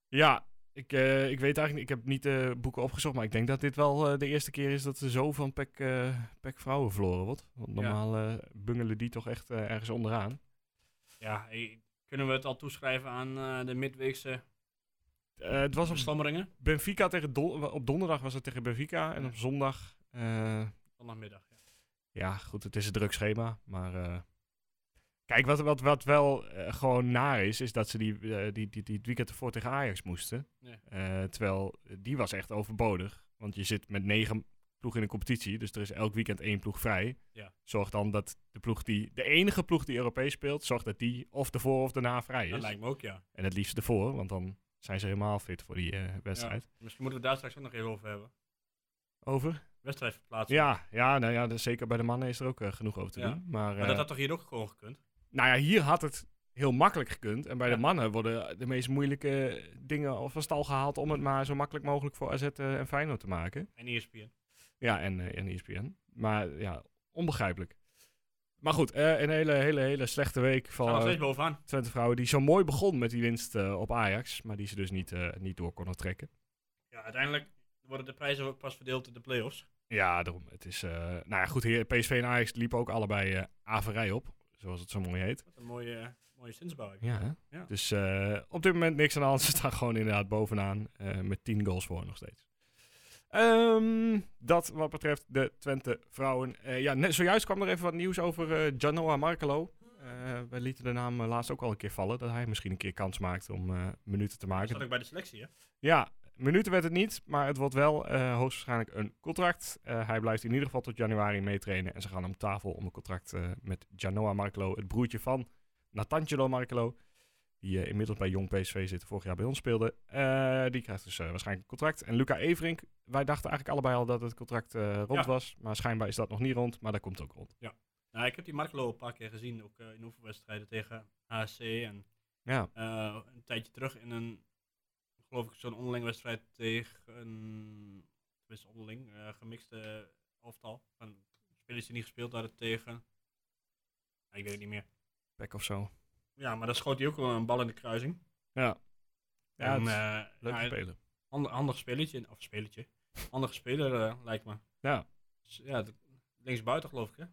Ja, ik, eh, ik weet eigenlijk niet, ik heb niet de boeken opgezocht, maar ik denk dat dit wel eh, de eerste keer is dat er zo van PEC, eh PEC vrouwen verloren wordt. Want normaal eh, bungelen die toch echt eh, ergens onderaan. Ja, eh, kunnen we het al toeschrijven aan eh, de midweekse Eh, het was op? Benfica tegen Don- op donderdag was het tegen Benfica en op zondag... eh, Zondagmiddag, ja. Ja, goed, het is een druk schema. Maar eh, kijk, wat, wat, wat wel eh, gewoon naar is, is dat ze die, eh, die, die, die het weekend ervoor tegen Ajax moesten. Ja. Eh, terwijl die was echt overbodig. Want je zit met negen ploegen in de competitie. Dus er is elk weekend één ploeg vrij. Ja. Zorg dan dat de ploeg die, de enige ploeg die Europees speelt, zorg dat die of ervoor of daarna vrij Dat is. lijkt me ook, ja. En het liefst ervoor, want dan zijn ze helemaal fit voor die wedstrijd. Ja. Misschien moeten we daar straks ook nog even over hebben. Over? Wedstrijd verplaatsen. Ja, ja, nou ja, dus zeker bij de mannen is er ook genoeg over te Ja. doen. Maar, Maar dat had toch hier ook gewoon gekund? Nou ja, hier had het heel makkelijk gekund. En bij Ja. de mannen worden de meest moeilijke dingen van stal gehaald om het maar zo makkelijk mogelijk voor AZ eh, en Feyenoord te maken. En ESPN. Ja, en, eh, en ESPN. Maar ja, onbegrijpelijk. Maar goed, eh, een hele, hele, hele slechte week van steeds bovenaan. Twente vrouwen. Die zo mooi begon met die winst op Ajax. Maar die ze dus niet, niet door konden trekken. Ja, uiteindelijk worden de prijzen ook pas verdeeld in de play-offs. Ja, daarom. Het is, nou ja, goed. Hier, PSV en Ajax liepen ook allebei averij op. Zoals het zo mooi heet. Wat een mooie, mooie zinsbouw. Ja? Ja. Dus eh, op dit moment niks aan de hand. Ze staan gewoon inderdaad bovenaan. eh, met 10 goals voor nog steeds. Ehm, dat wat betreft de Twente vrouwen. Eh, ja, net, zojuist kwam er even wat nieuws over Giannoa Markelo. Wij lieten de naam laatst ook al een keer vallen. Dat hij misschien een keer kans maakt om minuten te Dat maken. zat ook bij de selectie, hè? Ja, minuten werd het niet, maar het wordt wel eh, hoogstwaarschijnlijk een contract. Eh, hij blijft in ieder geval tot januari meetrainen en ze gaan om tafel om een contract eh, met Giannoa Markelo, het broertje van Natangelo Markelo, die inmiddels bij Jong PSV zit, vorig jaar bij ons speelde. Die krijgt dus waarschijnlijk een contract. En Luca Everink, wij dachten eigenlijk allebei al dat het contract rond Ja. was, maar schijnbaar is dat nog niet rond, maar dat komt ook rond. Nou, ik heb die Markelo een paar keer gezien, ook in oefenwedstrijden tegen HC en Ja, een tijdje terug in een, geloof ik, zo'n onderling wedstrijd tegen een, tenminste onderling, eh, gemixte elftal. Van spelers die niet gespeeld hadden tegen, nou, ik weet het niet meer. back of zo. Ja, maar dan schoot hij ook wel een bal in de kruising. Ja, ja en, eh, leuk ja, spelen. Ander, handig spelletje, of spelletje, handige speler eh, lijkt me. Ja. Dus, ja, linksbuiten geloof ik hè.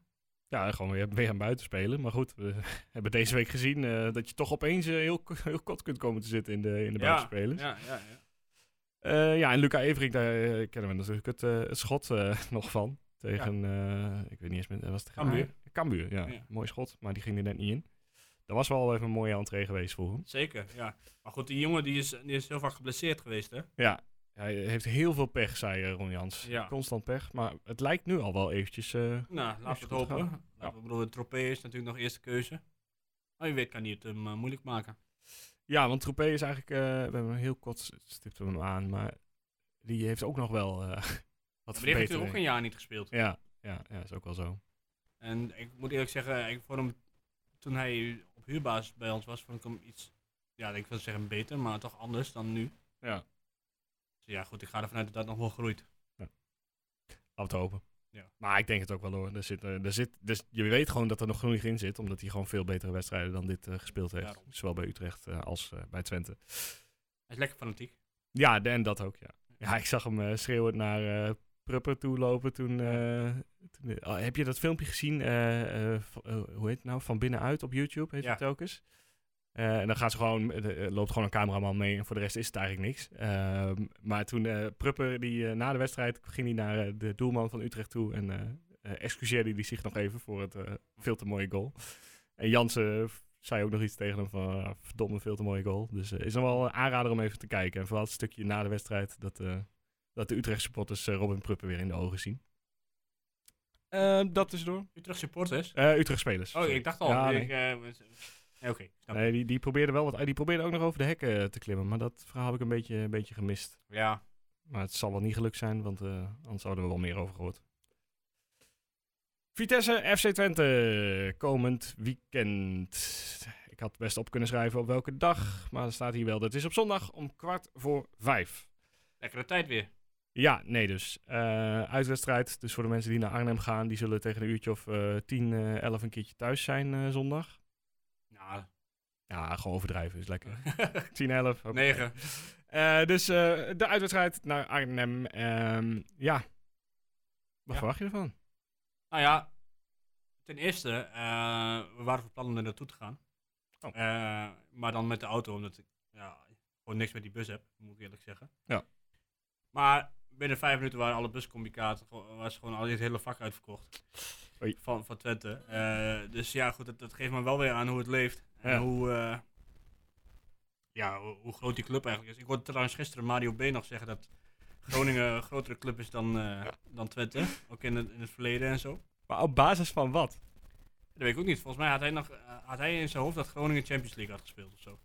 Ja, gewoon weer, weer aan buiten spelen. Maar goed, we hebben deze week gezien eh, dat je toch opeens eh, heel, heel kot kunt komen te zitten in de, in de buitenspelers. Ja, Ja, ja, ja. ja, en Luca Everink, daar kennen we natuurlijk het, het schot nog van. Tegen, ik weet niet eens, meer, was het Cambuur. Cambuur, ja. Ja. Mooi schot, maar die ging er net niet in. Dat was wel even een mooie entree geweest voor hem. Zeker, ja. Maar goed, die jongen die is, die is heel vaak geblesseerd geweest hè. Ja, hij heeft heel veel pech, zei eh, Ron Jans. Ja. Constant pech, maar het lijkt nu al wel eventjes... eh, Nou, laten we het hopen. Laten we, ik bedoel, Tropee is natuurlijk nog eerste keuze. Maar je weet kan hij het hem eh, moeilijk maken. Ja, want Troepé is eigenlijk, we hebben hem heel kort stipten we hem aan, maar die heeft ook nog wel wat Maar die heeft natuurlijk ook een jaar niet gespeeld. Ja, ja, ja, is ook wel zo. En ik moet eerlijk zeggen, ik vond hem, toen hij op huurbasis bij ons was, vond ik hem iets, ja, ik wil zeggen beter, maar toch anders dan nu. Ja. Ja, goed, ik ga ervan uit dat dat nog wel groeit. Laten we het hopen. Ja. Maar ik denk het ook wel hoor. Er zit, eh, er zit, dus je weet gewoon dat er nog genoeg in zit, omdat hij gewoon veel betere wedstrijden dan dit eh, gespeeld heeft. Daarom. Zowel bij Utrecht eh, als bij Twente. Hij is lekker fanatiek. Ja, de- en dat ook, ja. Ja, ik zag hem schreeuwend naar Prupper toe lopen toen... toen oh, heb je dat filmpje gezien? hoe heet het nou? Van binnenuit op YouTube heet Ja. het telkens. Eh, en dan gaat ze gewoon, eh, er loopt gewoon een cameraman mee en voor de rest is het eigenlijk niks. Ehm, maar toen eh Prupper, die, eh, na de wedstrijd, ging hij naar eh, de doelman van Utrecht toe en eh eh, excuseerde hij zich nog even voor het eh, veel te mooie goal. En Jansen eh, zei ook nog iets tegen hem van, ah, verdomme, veel te mooie goal. Dus eh, is nog wel een aanrader om even te kijken. En vooral het stukje na de wedstrijd dat, eh, dat de Utrecht supporters eh, Robin Prupper weer in de ogen zien. Ehm, dat is door. Utrecht supporters? Eh Utrecht spelers. Oh, sorry. ik dacht al. Ja, nee. eh, Oké, Nee, die, die probeerde wel wat. Die probeerde ook nog over de hekken eh, te klimmen. Maar dat verhaal heb ik een beetje, een beetje gemist. Ja, Maar het zal wel niet gelukt zijn, want eh, anders zouden we wel meer over gehoord. Vitesse, FC Twente, komend weekend. Ik had best op kunnen schrijven op welke dag, maar er staat hier wel. Dat is op zondag om kwart voor vijf. lekkere tijd weer. Ja, nee dus. Eh, uitwedstrijd, dus voor de mensen die naar Arnhem gaan, die zullen tegen een uurtje of 10, eh 11 een keertje thuis zijn zondag. Ja, gewoon overdrijven is lekker. 10, 11. oké. 9. Eh, dus eh, de uitwedstrijd naar Arnhem. Ehm, ja. Wat Ja. verwacht je ervan? Nou ja, ten eerste, eh, we waren van plan om er naartoe te gaan. Oh. Eh, maar dan met de auto, omdat ik ja, gewoon niks met die bus heb, moet ik eerlijk zeggen. Ja. Maar binnen vijf minuten waren alle buscommunicaten, was gewoon al dit hele vak uitverkocht. Oei. Van, van Twente. Eh, dus ja, goed, dat, dat geeft me wel weer aan hoe het leeft. En hoe, eh, ja, hoe, hoe groot die club eigenlijk is. Ik hoorde trouwens gisteren Mario B. nog zeggen dat Groningen een grotere club is dan, eh, dan Twente. Ook in het, in het verleden en zo. Maar op basis van wat? Dat weet ik ook niet. Volgens mij had hij, nog, had hij in zijn hoofd dat Groningen Champions League had gespeeld of zo.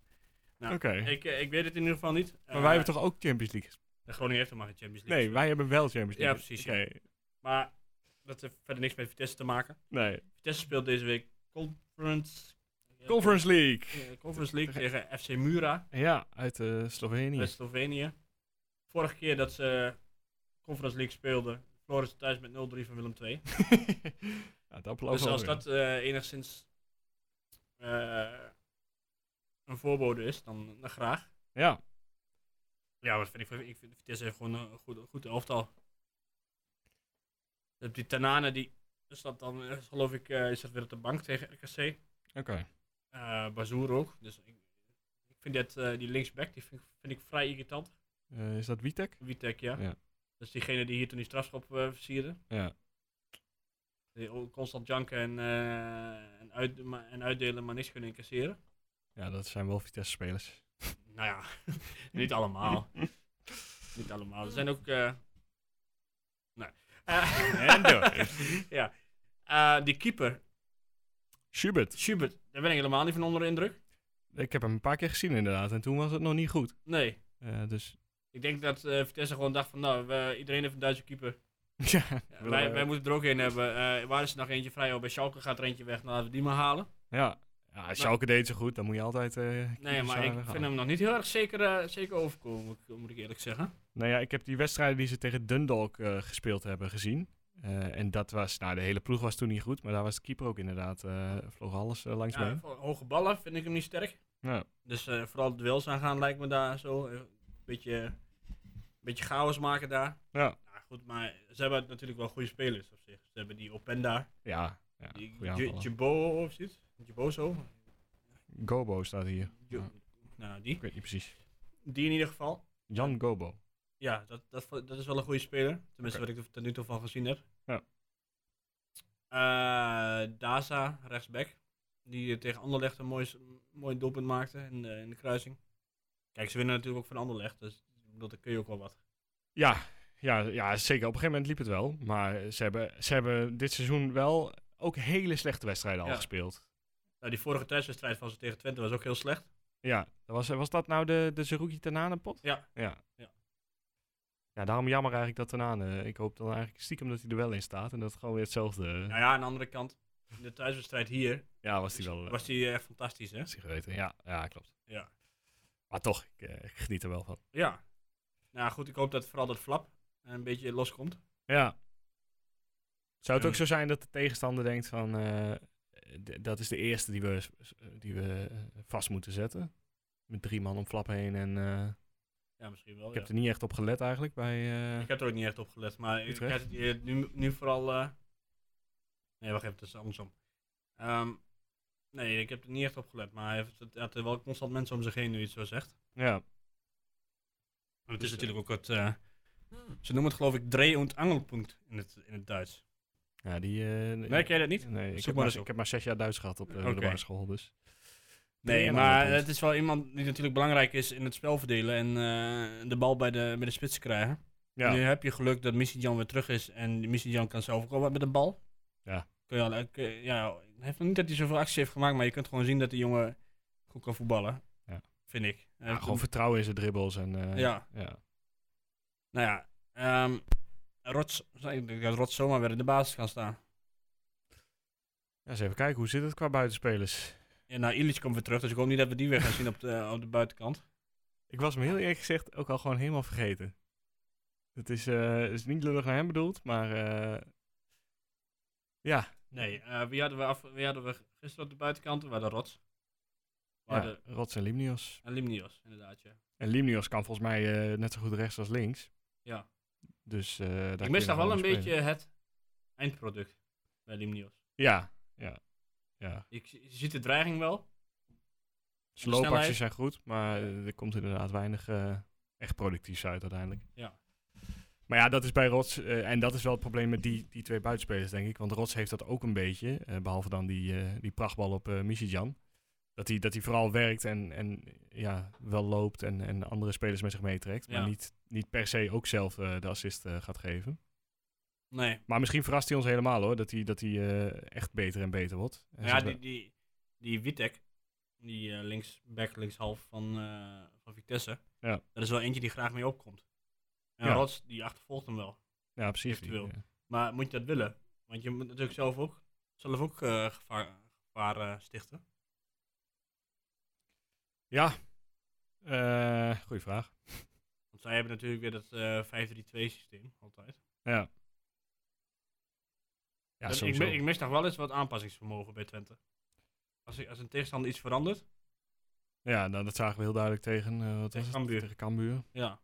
Nou, Oké. Ik, ik weet het in ieder geval niet. Maar wij hebben toch ook Champions League gespeeld? Groningen heeft helemaal geen Champions League. Nee, gespeeld. wij hebben wel Champions League. Ja, precies, ja. Maar dat heeft verder niks met Vitesse te maken. Nee. Vitesse speelt deze week Conference, Conference League. Conference League tegen FC Mura Ja, uit eh, Slovenië. uit Slovenië. Vorige keer dat ze Conference League speelden, verloren ze thuis met 0-3 van Willem II. ja, dat Dus als dat eh, enigszins eh, een voorbode is, dan, dan graag. Ja, Ja, wat vind ik, ik vind Vitesse heeft gewoon een goed, goed elftal. Je hebt die Tanane, die dat dan, eh, geloof ik, eh, is dat weer op de bank tegen RKC. oké. Eh Bazoer ook. Dus ik, ik vind dat, die linksback, die vind, ik- vind ik vrij irritant. Is dat Witek? Witek, ja. Ja. Dat is diegene die hier toen die strafschop versierde. Ja. Die constant janken en, en, uit, en uitdelen, maar niks kunnen incasseren. Ja, dat zijn wel Vitesse-spelers. Nou ja, niet allemaal. niet allemaal. Er zijn ook. Eh, En door. ja. Eh, die keeper, Schubert. Schubert, daar ben ik helemaal niet van onder de indruk. Ik heb hem een paar keer gezien inderdaad. En toen was het nog niet goed. Nee. Eh, dus Ik denk dat Vitesse gewoon dacht van, nou, we- iedereen heeft een Duitse keeper. ja, wij, wij moeten er ook een hebben. Waar is er nog eentje vrij? Oh, bij Schalke gaat er eentje weg. Nou, laten we die maar halen. ja. Ja, Schalke deed zo goed. Dan moet je altijd... eh, Nee, maar ik gaan. vind hem nog niet heel erg zeker, eh, zeker overkomen, moet ik, moet ik eerlijk zeggen. Nou ja, ik heb die wedstrijden die ze tegen Dundalk eh, gespeeld hebben gezien. En dat was... Nou, de hele ploeg was toen niet goed. Maar daar was de keeper ook inderdaad... vloog alles langs Ja, mee. voor hoge ballen vind ik hem niet sterk. Ja. Dus vooral het duels aangaan lijkt me daar zo. Een beetje, beetje chaos maken daar. Ja. Nou, goed, maar ze hebben natuurlijk wel goede spelers op zich. Ze hebben die Openda, Ja, ja of zoiets. Gobo staat hier. Jo- Ja. Nou, die. Ik weet niet precies. Die in ieder geval. Jan Gobo. Ja, dat, dat, dat is wel een goede speler. Tenminste, wat ik er tot nu toe van gezien heb. Ja. Daza, rechtsback. Die eh, tegen Anderlecht een mooi, mooi doelpunt maakte in de, in de kruising. Kijk, ze winnen natuurlijk ook van Anderlecht. Dus dan kun je ook wel wat. Ja, ja, ja, zeker. Op een gegeven moment liep het wel. Maar ze hebben, ze hebben dit seizoen wel ook hele slechte wedstrijden al gespeeld. Nou, die vorige thuiswedstrijd van ze tegen Twente was ook heel slecht. Ja, was, was dat nou de, de Zerouki Tanane pot? Ja. ja. Ja. Ja, daarom jammer eigenlijk dat Tanane. Ik hoop dan eigenlijk stiekem dat hij er wel in staat. En dat het gewoon weer hetzelfde... Nou ja, aan de andere kant, in de thuiswedstrijd hier ja, was hij wel... eh, was die echt fantastisch, hè? was hij geweten. Ja, ja, klopt. Ja. Maar toch, ik, eh, ik geniet er wel van. Ja. Nou goed, ik hoop dat vooral dat flap een beetje loskomt. Ja. Zou het ook zo zijn dat de tegenstander denkt van... eh, dat is de eerste die we, die we eh, vast moeten zetten? Met drie man om flap heen en... eh, Ja, misschien wel. ik ja. heb er niet echt op gelet eigenlijk bij... Ik heb er ook niet echt op gelet, maar ik heb nu, nu vooral. Nee, wacht even, het is andersom. Ehm, nee, ik heb er niet echt op gelet, maar hij heeft, er wel constant mensen om zich heen nu iets zo zegt. ja, En het Dus, is natuurlijk ook het. ze noemen het geloof ik Dreh- und Angelpunt in het, in het Duits. Ja, die... eh, Merk jij dat niet? Nee, ik heb, maar ik heb maar zes jaar Duits gehad op de Oké. middelbare school, dus... Nee, maar het is wel iemand die natuurlijk belangrijk is in het spel verdelen en eh, de bal bij de, bij de spits krijgen. Ja, Nu heb je geluk dat Missy Jan weer terug is en Missy Jan kan zelf ook wel wat met een bal. Ja. Kun je al, eh, kun je- ja, heeft nog niet dat hij zoveel acties heeft gemaakt, maar je kunt gewoon zien dat die jongen goed kan voetballen. Ja. Vind ik. Ja, gewoon een- vertrouwen in zijn dribbles en... eh, Ja. ja. Nou ja, ehm Rots, ik denk dat Rots zomaar weer in de basis kan staan. Ja, eens even kijken, hoe zit het qua buitenspelers? En nou, Illich komt weer terug, dus ik hoop niet dat we die weer gaan zien op de, op de buitenkant. Ik was hem heel eerlijk gezegd ook al gewoon helemaal vergeten. Het is, eh, is niet lullig naar hem bedoeld, maar... eh, ja, Nee, eh, wie, hadden we af, wie hadden we gisteren op de buitenkant? We hadden Rots. We ja hadden Rots en Limnios. en Limnios, inderdaad, ja. En Limnios kan volgens mij net zo goed rechts als links. Ja. Dus eh Ik mis nog wel een beetje het eindproduct bij Limnios. Ja, ja, ja. Je, je ziet de dreiging wel. Zijn loopacties snelheid. zijn goed, maar eh, er komt inderdaad weinig eh, echt productiefs uit uiteindelijk. Ja. Maar ja, dat is bij Rots, en dat is wel het probleem met die, die twee buitenspelers, denk ik. Want Rots heeft dat ook een beetje, eh, behalve dan die, die prachtbal op eh Michijan. Dat hij, dat hij vooral werkt en, en ja, wel loopt en, en andere spelers met zich meetrekt. Maar Ja. niet, niet per se ook zelf eh, de assist eh, gaat geven. Nee. Maar misschien verrast hij ons helemaal hoor. Dat hij, dat hij eh, echt beter en beter wordt. En Ja, die, die, die Witek, die linksback, linkshalf van, van Vitesse, Ja. dat is wel eentje die graag mee opkomt. En Ja. Rots, die achtervolgt hem wel. ja, precies. die, Maar moet je dat willen? Want je moet natuurlijk zelf ook, zelf ook gevaar, gevaar stichten. Ja, Eh goeie vraag. Want zij hebben natuurlijk weer dat eh 5-3-2 systeem, altijd. Ja. Ja, Dus ik, ik mis nog wel eens wat aanpassingsvermogen bij Twente. Als, ik- als een tegenstander iets verandert, Ja, nou, dat zagen we heel duidelijk tegen, eh wat Tegen? Cambuur. tegen Cambuur. ja,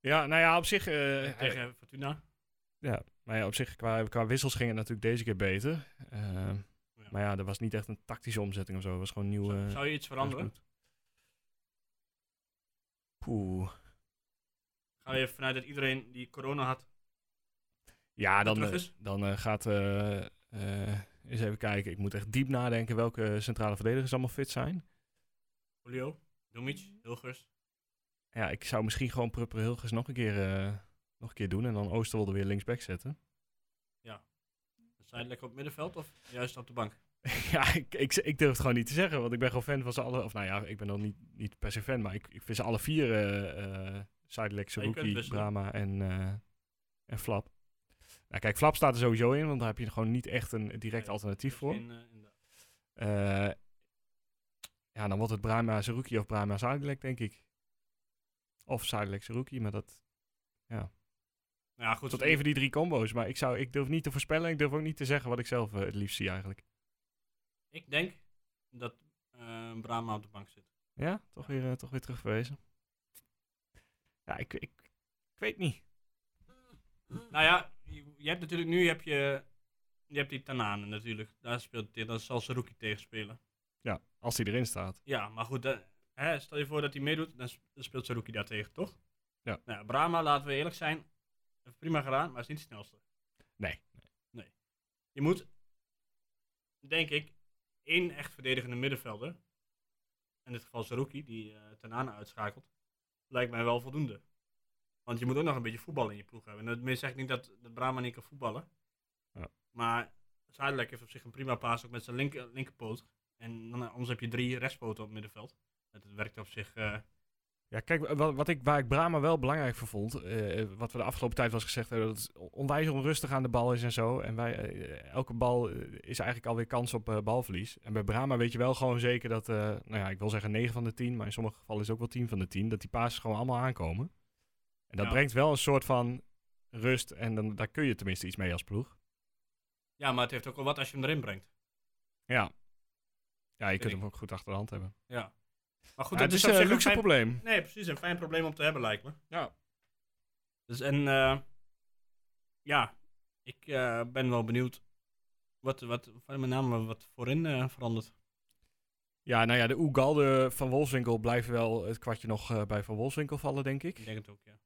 Ja, nou ja, op zich... en tegen Fortuna. Ja, maar ja, op zich qua, qua wissels ging het natuurlijk deze keer beter. Ja. Maar ja, er was niet echt een tactische omzetting of zo. Het was gewoon nieuw. Zou, zou je iets veranderen? Poeh. Ga je vanuit dat iedereen die corona had, Ja, dan, eh, dan eh, gaat... eh, eens even kijken. Ik moet echt diep nadenken welke centrale verdedigers allemaal fit zijn. Julio, Domic, Hilgers. Ja, ik zou misschien gewoon Prupper Hilgers nog een keer, nog een keer doen. En dan Oosterwolde weer linksback zetten. Zijn lekker op het middenveld of juist op de bank? ja, ik, ik, ik durf het gewoon niet te zeggen. Want ik ben gewoon fan van ze alle... Of nou ja, ik ben dan niet, niet per se fan. Maar ik, ik vind ze alle vier... eh uh, Ja, kunt Saruki, wisselen. Brahma en, eh, en Flap. Nou kijk, Flap staat er sowieso in. Want daar heb je gewoon niet echt een direct alternatief voor. Eh. Eh, ja, dan wordt het Brahma, Saruki of Brahma, Sidelec, denk ik. Of Sidelec, Saruki. Maar dat... Nou ja, goed. Tot even die drie combo's. Maar ik, zou, ik durf niet te voorspellen. Ik durf ook niet te zeggen wat ik zelf eh, het liefst zie eigenlijk. Ik denk dat eh Brahma op de bank zit. Ja, toch weer, eh, toch weer terugverwezen. Ja, ik, ik, ik weet niet. Nou ja, je, je hebt natuurlijk nu heb je, je hebt die Tanane natuurlijk. Daar speelt hij, daar zal Saruki tegen spelen. Ja, als hij erin staat. Ja, maar goed, dat- hè, stel je voor dat hij meedoet, dan sp- dan speelt Saruki daar tegen, toch? Ja. Nou, Brahma, laten we eerlijk zijn, heeft prima gedaan, maar is niet de snelste. Nee. Je moet, denk ik, één echt verdedigende middenvelder, in dit geval Saruki, die uh, Tanane uitschakelt, lijkt mij wel voldoende. Want je moet ook nog een beetje voetbal in je ploeg hebben. En daarmee zeg ik niet dat, dat Brahma niet kan voetballen. Ja. Maar Zuidelijk heeft op zich een prima paas, ook met zijn linker, linkerpoot. En dan, eh, anders heb je drie rechtspoten op het middenveld. Dat het werkt op zich... eh, Ja, kijk, wat, wat ik, waar ik Brahma wel belangrijk voor vond, eh, wat we de afgelopen tijd was gezegd hebben, dat het onwijs onrustig aan de bal is en zo. En wij, eh, elke bal eh, is eigenlijk alweer kans op eh, balverlies. En bij Brahma weet je wel gewoon zeker dat, eh, nou ja, ik wil zeggen 9 van de 10, maar in sommige gevallen is het ook wel 10 van de 10, dat die passes gewoon allemaal aankomen. En dat Ja. brengt wel een soort van rust en dan, daar kun je tenminste iets mee als ploeg. ja, maar het heeft ook wel wat als je hem erin brengt. Ja. Ja, je kunt ik. hem ook goed achter de hand hebben. Ja. Maar goed, dat het is een luxe probleem. Nee, precies. Een fijn probleem om te hebben, lijkt me. Ja. Dus en eh, ja, ik eh, ben wel benieuwd wat, wat, wat met name wat voorin eh, verandert. Ja, nou ja, de Oegalde van Wolfswinkel blijft wel het kwartje nog bij Van Wolfswinkel vallen, denk ik. Ik denk het ook, ja.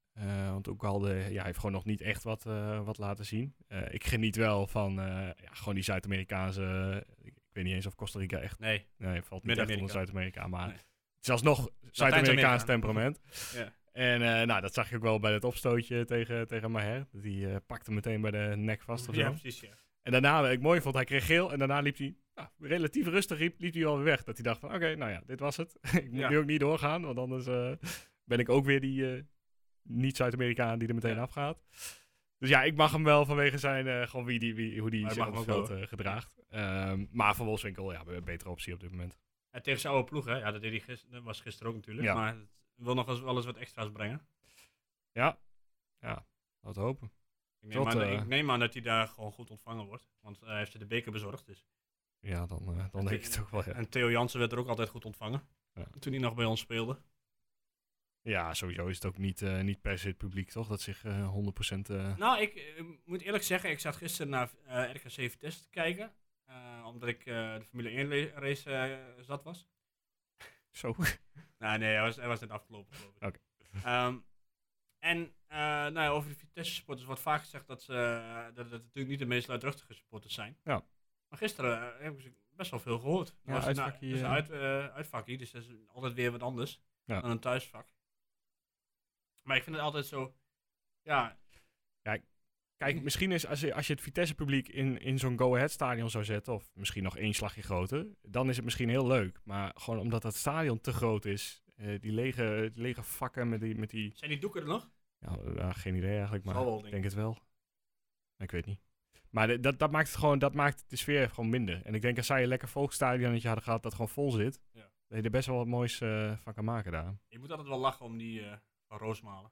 Want Oegalde ja, heeft gewoon nog niet echt wat, wat laten zien. Ik geniet wel van ja, gewoon die Zuid-Amerikaanse... ik, ik weet niet eens of Costa Rica echt... Nee, Nee, valt niet echt onder. Zuid-Amerika, maar... Het is alsnog Zuid-Amerikaans temperament. Ja. En eh, nou, dat zag je ook wel bij het opstootje tegen, tegen Maher. Die eh, pakte meteen bij de nek vast of zo. ja, precies, ja. En daarna, wat ik mooi vond, hij kreeg geel. En daarna liep hij, nou, relatief rustig, liep, liep hij alweer weg. Dat hij dacht van, oké, nou ja, dit was het. ik moet Ja. nu ook niet doorgaan, want anders eh, ben ik ook weer die niet-Zuid-Amerikaan die er meteen Ja. afgaat. Dus ja, ik mag hem wel vanwege zijn, gewoon wie die, wie, hoe die zich op het veld gedraagt. Ehm, maar van Wolfswinkel, ja, een betere optie op dit moment. En tegen zijn oude ploeg, hè. Ja, dat, deed hij dat was gisteren ook natuurlijk. Ja. Maar het wil nog wel eens wat extra's brengen. Ja, ja, laten we hopen. Ik neem, Tot, aan, eh, ik neem aan dat hij daar gewoon goed ontvangen wordt. Want hij heeft ze de beker bezorgd. Dus. Ja, dan, eh, dan denk ik het ook wel, ja. En Theo Jansen werd er ook altijd goed ontvangen. Ja. Toen hij nog bij ons speelde. Ja, sowieso is het ook niet, eh, niet per se het publiek, toch? Dat zich eh 100% eh, Nou, ik eh, moet eerlijk zeggen, ik zat gisteren naar eh, RKC Vitesse te kijken. Eh, omdat ik eh, de Formule 1 le- race eh, zat was. zo... Nou, nee, hij was, hij was net afgelopen, geloof ik. Oké. Ehm, en nou ja, over de Vitesse supporters wordt vaak gezegd dat, ze, dat het natuurlijk niet de meest luidruchtige supporters zijn. Ja. Maar gisteren hebben ze best wel veel gehoord. Ja, was uitvakkie, is een uit, uitvakkie, dus dat is altijd weer wat anders Ja. dan een thuisvak. Maar ik vind het altijd zo, ja, Kijk, misschien is als je, als je het Vitesse-publiek in, in zo'n Go-Ahead-stadion zou zetten, of misschien nog één slagje groter, dan is het misschien heel leuk. Maar gewoon omdat dat stadion te groot is, eh, die, lege, die lege vakken met die... Met die zijn die doeken er nog? ja, ja, geen idee eigenlijk, maar wel, ik denk denk het wel. Ik weet niet. Maar dat, dat maakt het gewoon, dat maakt de sfeer gewoon minder. En ik denk als zij een lekker volksstadionnetje hadden gehad dat gewoon vol zit, Ja. dat je er best wel wat moois eh, van kan maken daar. Je moet altijd wel lachen om die eh, van Roosmalen.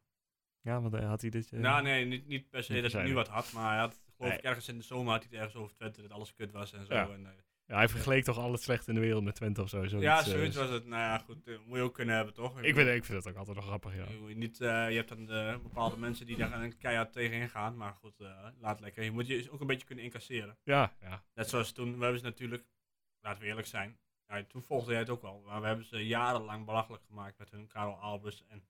Ja, want eh, had hij dit... eh, nou, nee, niet, niet per se niet dat hij nu wat had, maar hij had, geloof ik, ergens in de zomer had hij het ergens over Twente dat alles kut was en zo. Ja. En, eh, Ja, hij vergeleek toch al het slechte in de wereld met Twente of zo. zoiets, ja, zoiets was het. Nou ja, goed, eh, moet je ook kunnen hebben, toch? Ik, vind, ik vind dat ook altijd nog grappig, ja. Je, niet, je hebt dan eh, bepaalde mensen die daar een keihard tegenin gaan, maar goed, laat lekker. Je moet je ook een beetje kunnen incasseren. Ja, ja. Net zoals toen, we hebben ze natuurlijk, laten we eerlijk zijn, ja, toen volgde jij het ook al, maar we hebben ze jarenlang belachelijk gemaakt met hun Karel Albers en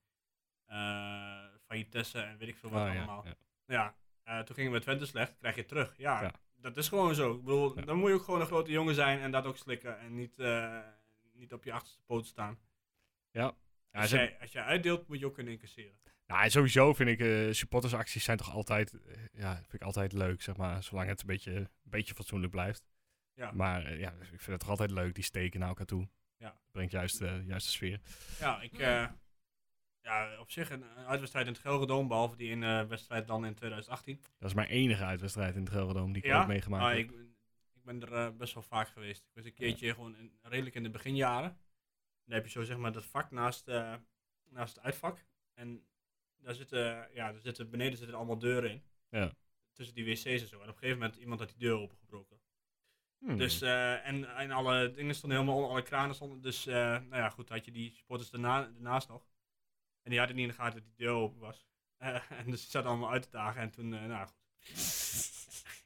Van Vitesse en weet ik veel wat Ah, allemaal. ja. Ja, eh, toen gingen we Twente slecht, krijg je terug. Ja, dat is gewoon zo. Ik bedoel, dan moet je ook gewoon een grote jongen zijn en dat ook slikken en niet, eh, niet op je achterste poot staan. Ja, Als, jij, als jij uitdeelt, moet je ook kunnen incasseren. Nou, en sowieso vind ik eh, supportersacties zijn toch altijd, ja, vind ik altijd leuk, zeg maar. Zolang het een beetje, een beetje fatsoenlijk blijft. Ja. Maar ja, ik vind het toch altijd leuk, die steken naar elkaar toe. Ja. Brengt juist, juist de sfeer. Ja, ik, ja, op zich een, uitwedstrijd in het Gelredome, behalve die in eh wedstrijd dan in 2018. Dat is mijn enige uitwedstrijd in het Gelredome die ik ja, ooit meegemaakt heb. ik, ik ben er eh, best wel vaak geweest. Ik was een keertje gewoon in, redelijk in de beginjaren. Dan heb je zo zeg maar dat vak naast, eh, naast het uitvak. En daar zitten, ja, daar zitten, beneden zitten allemaal deuren in. Ja. Tussen die wc's en zo. En op een gegeven moment iemand had die deur opengebroken. Hmm. Dus, en, en alle dingen stonden helemaal onder, alle kranen stonden. Dus, nou ja, goed, had je die supporters daarna, daarnaast nog. En die hadden niet in de gaten dat die deur open was. Eh, en dus ze zaten allemaal uit te dagen. En toen, eh, nou goed.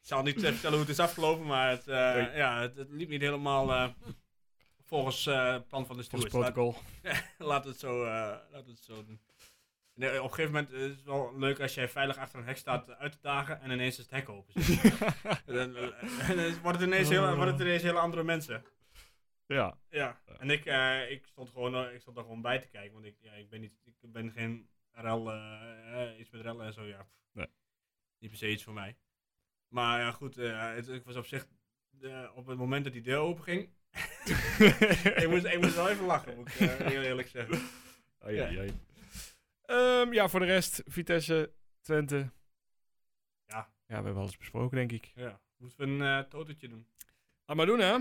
Ik zal niet vertellen hoe het is afgelopen, maar het, eh, Nee. ja, het, het liep niet helemaal eh, volgens eh, het plan van de Volgens stewards. Laat, protocol. laat het zo, eh, laat het zo doen. Nee, op een gegeven moment is het wel leuk als jij veilig achter een hek staat uit te dagen en ineens is het hek open. En dan, en dan wordt het ineens heel, worden het ineens hele andere mensen. Ja. Ja, en ik, eh, ik stond gewoon eh, ik stond er gewoon bij te kijken, want ik, ja, ik, ben, niet, ik ben geen rel, eh, eh, iets met rellen en zo, ja. pff. Nee. Niet per se iets voor mij. Maar ja, goed, eh, het, ik was op zich, eh, op het moment dat die deur open ging, ik, moest, ik moest wel even lachen, moet ik heel eerlijk zeggen. Ai, Ja. ai, ai. Ehm, ja, voor de rest, Vitesse, Twente. Ja. Ja, we hebben alles besproken, denk ik. Ja, moeten we een totertje doen. Laat maar doen, hè?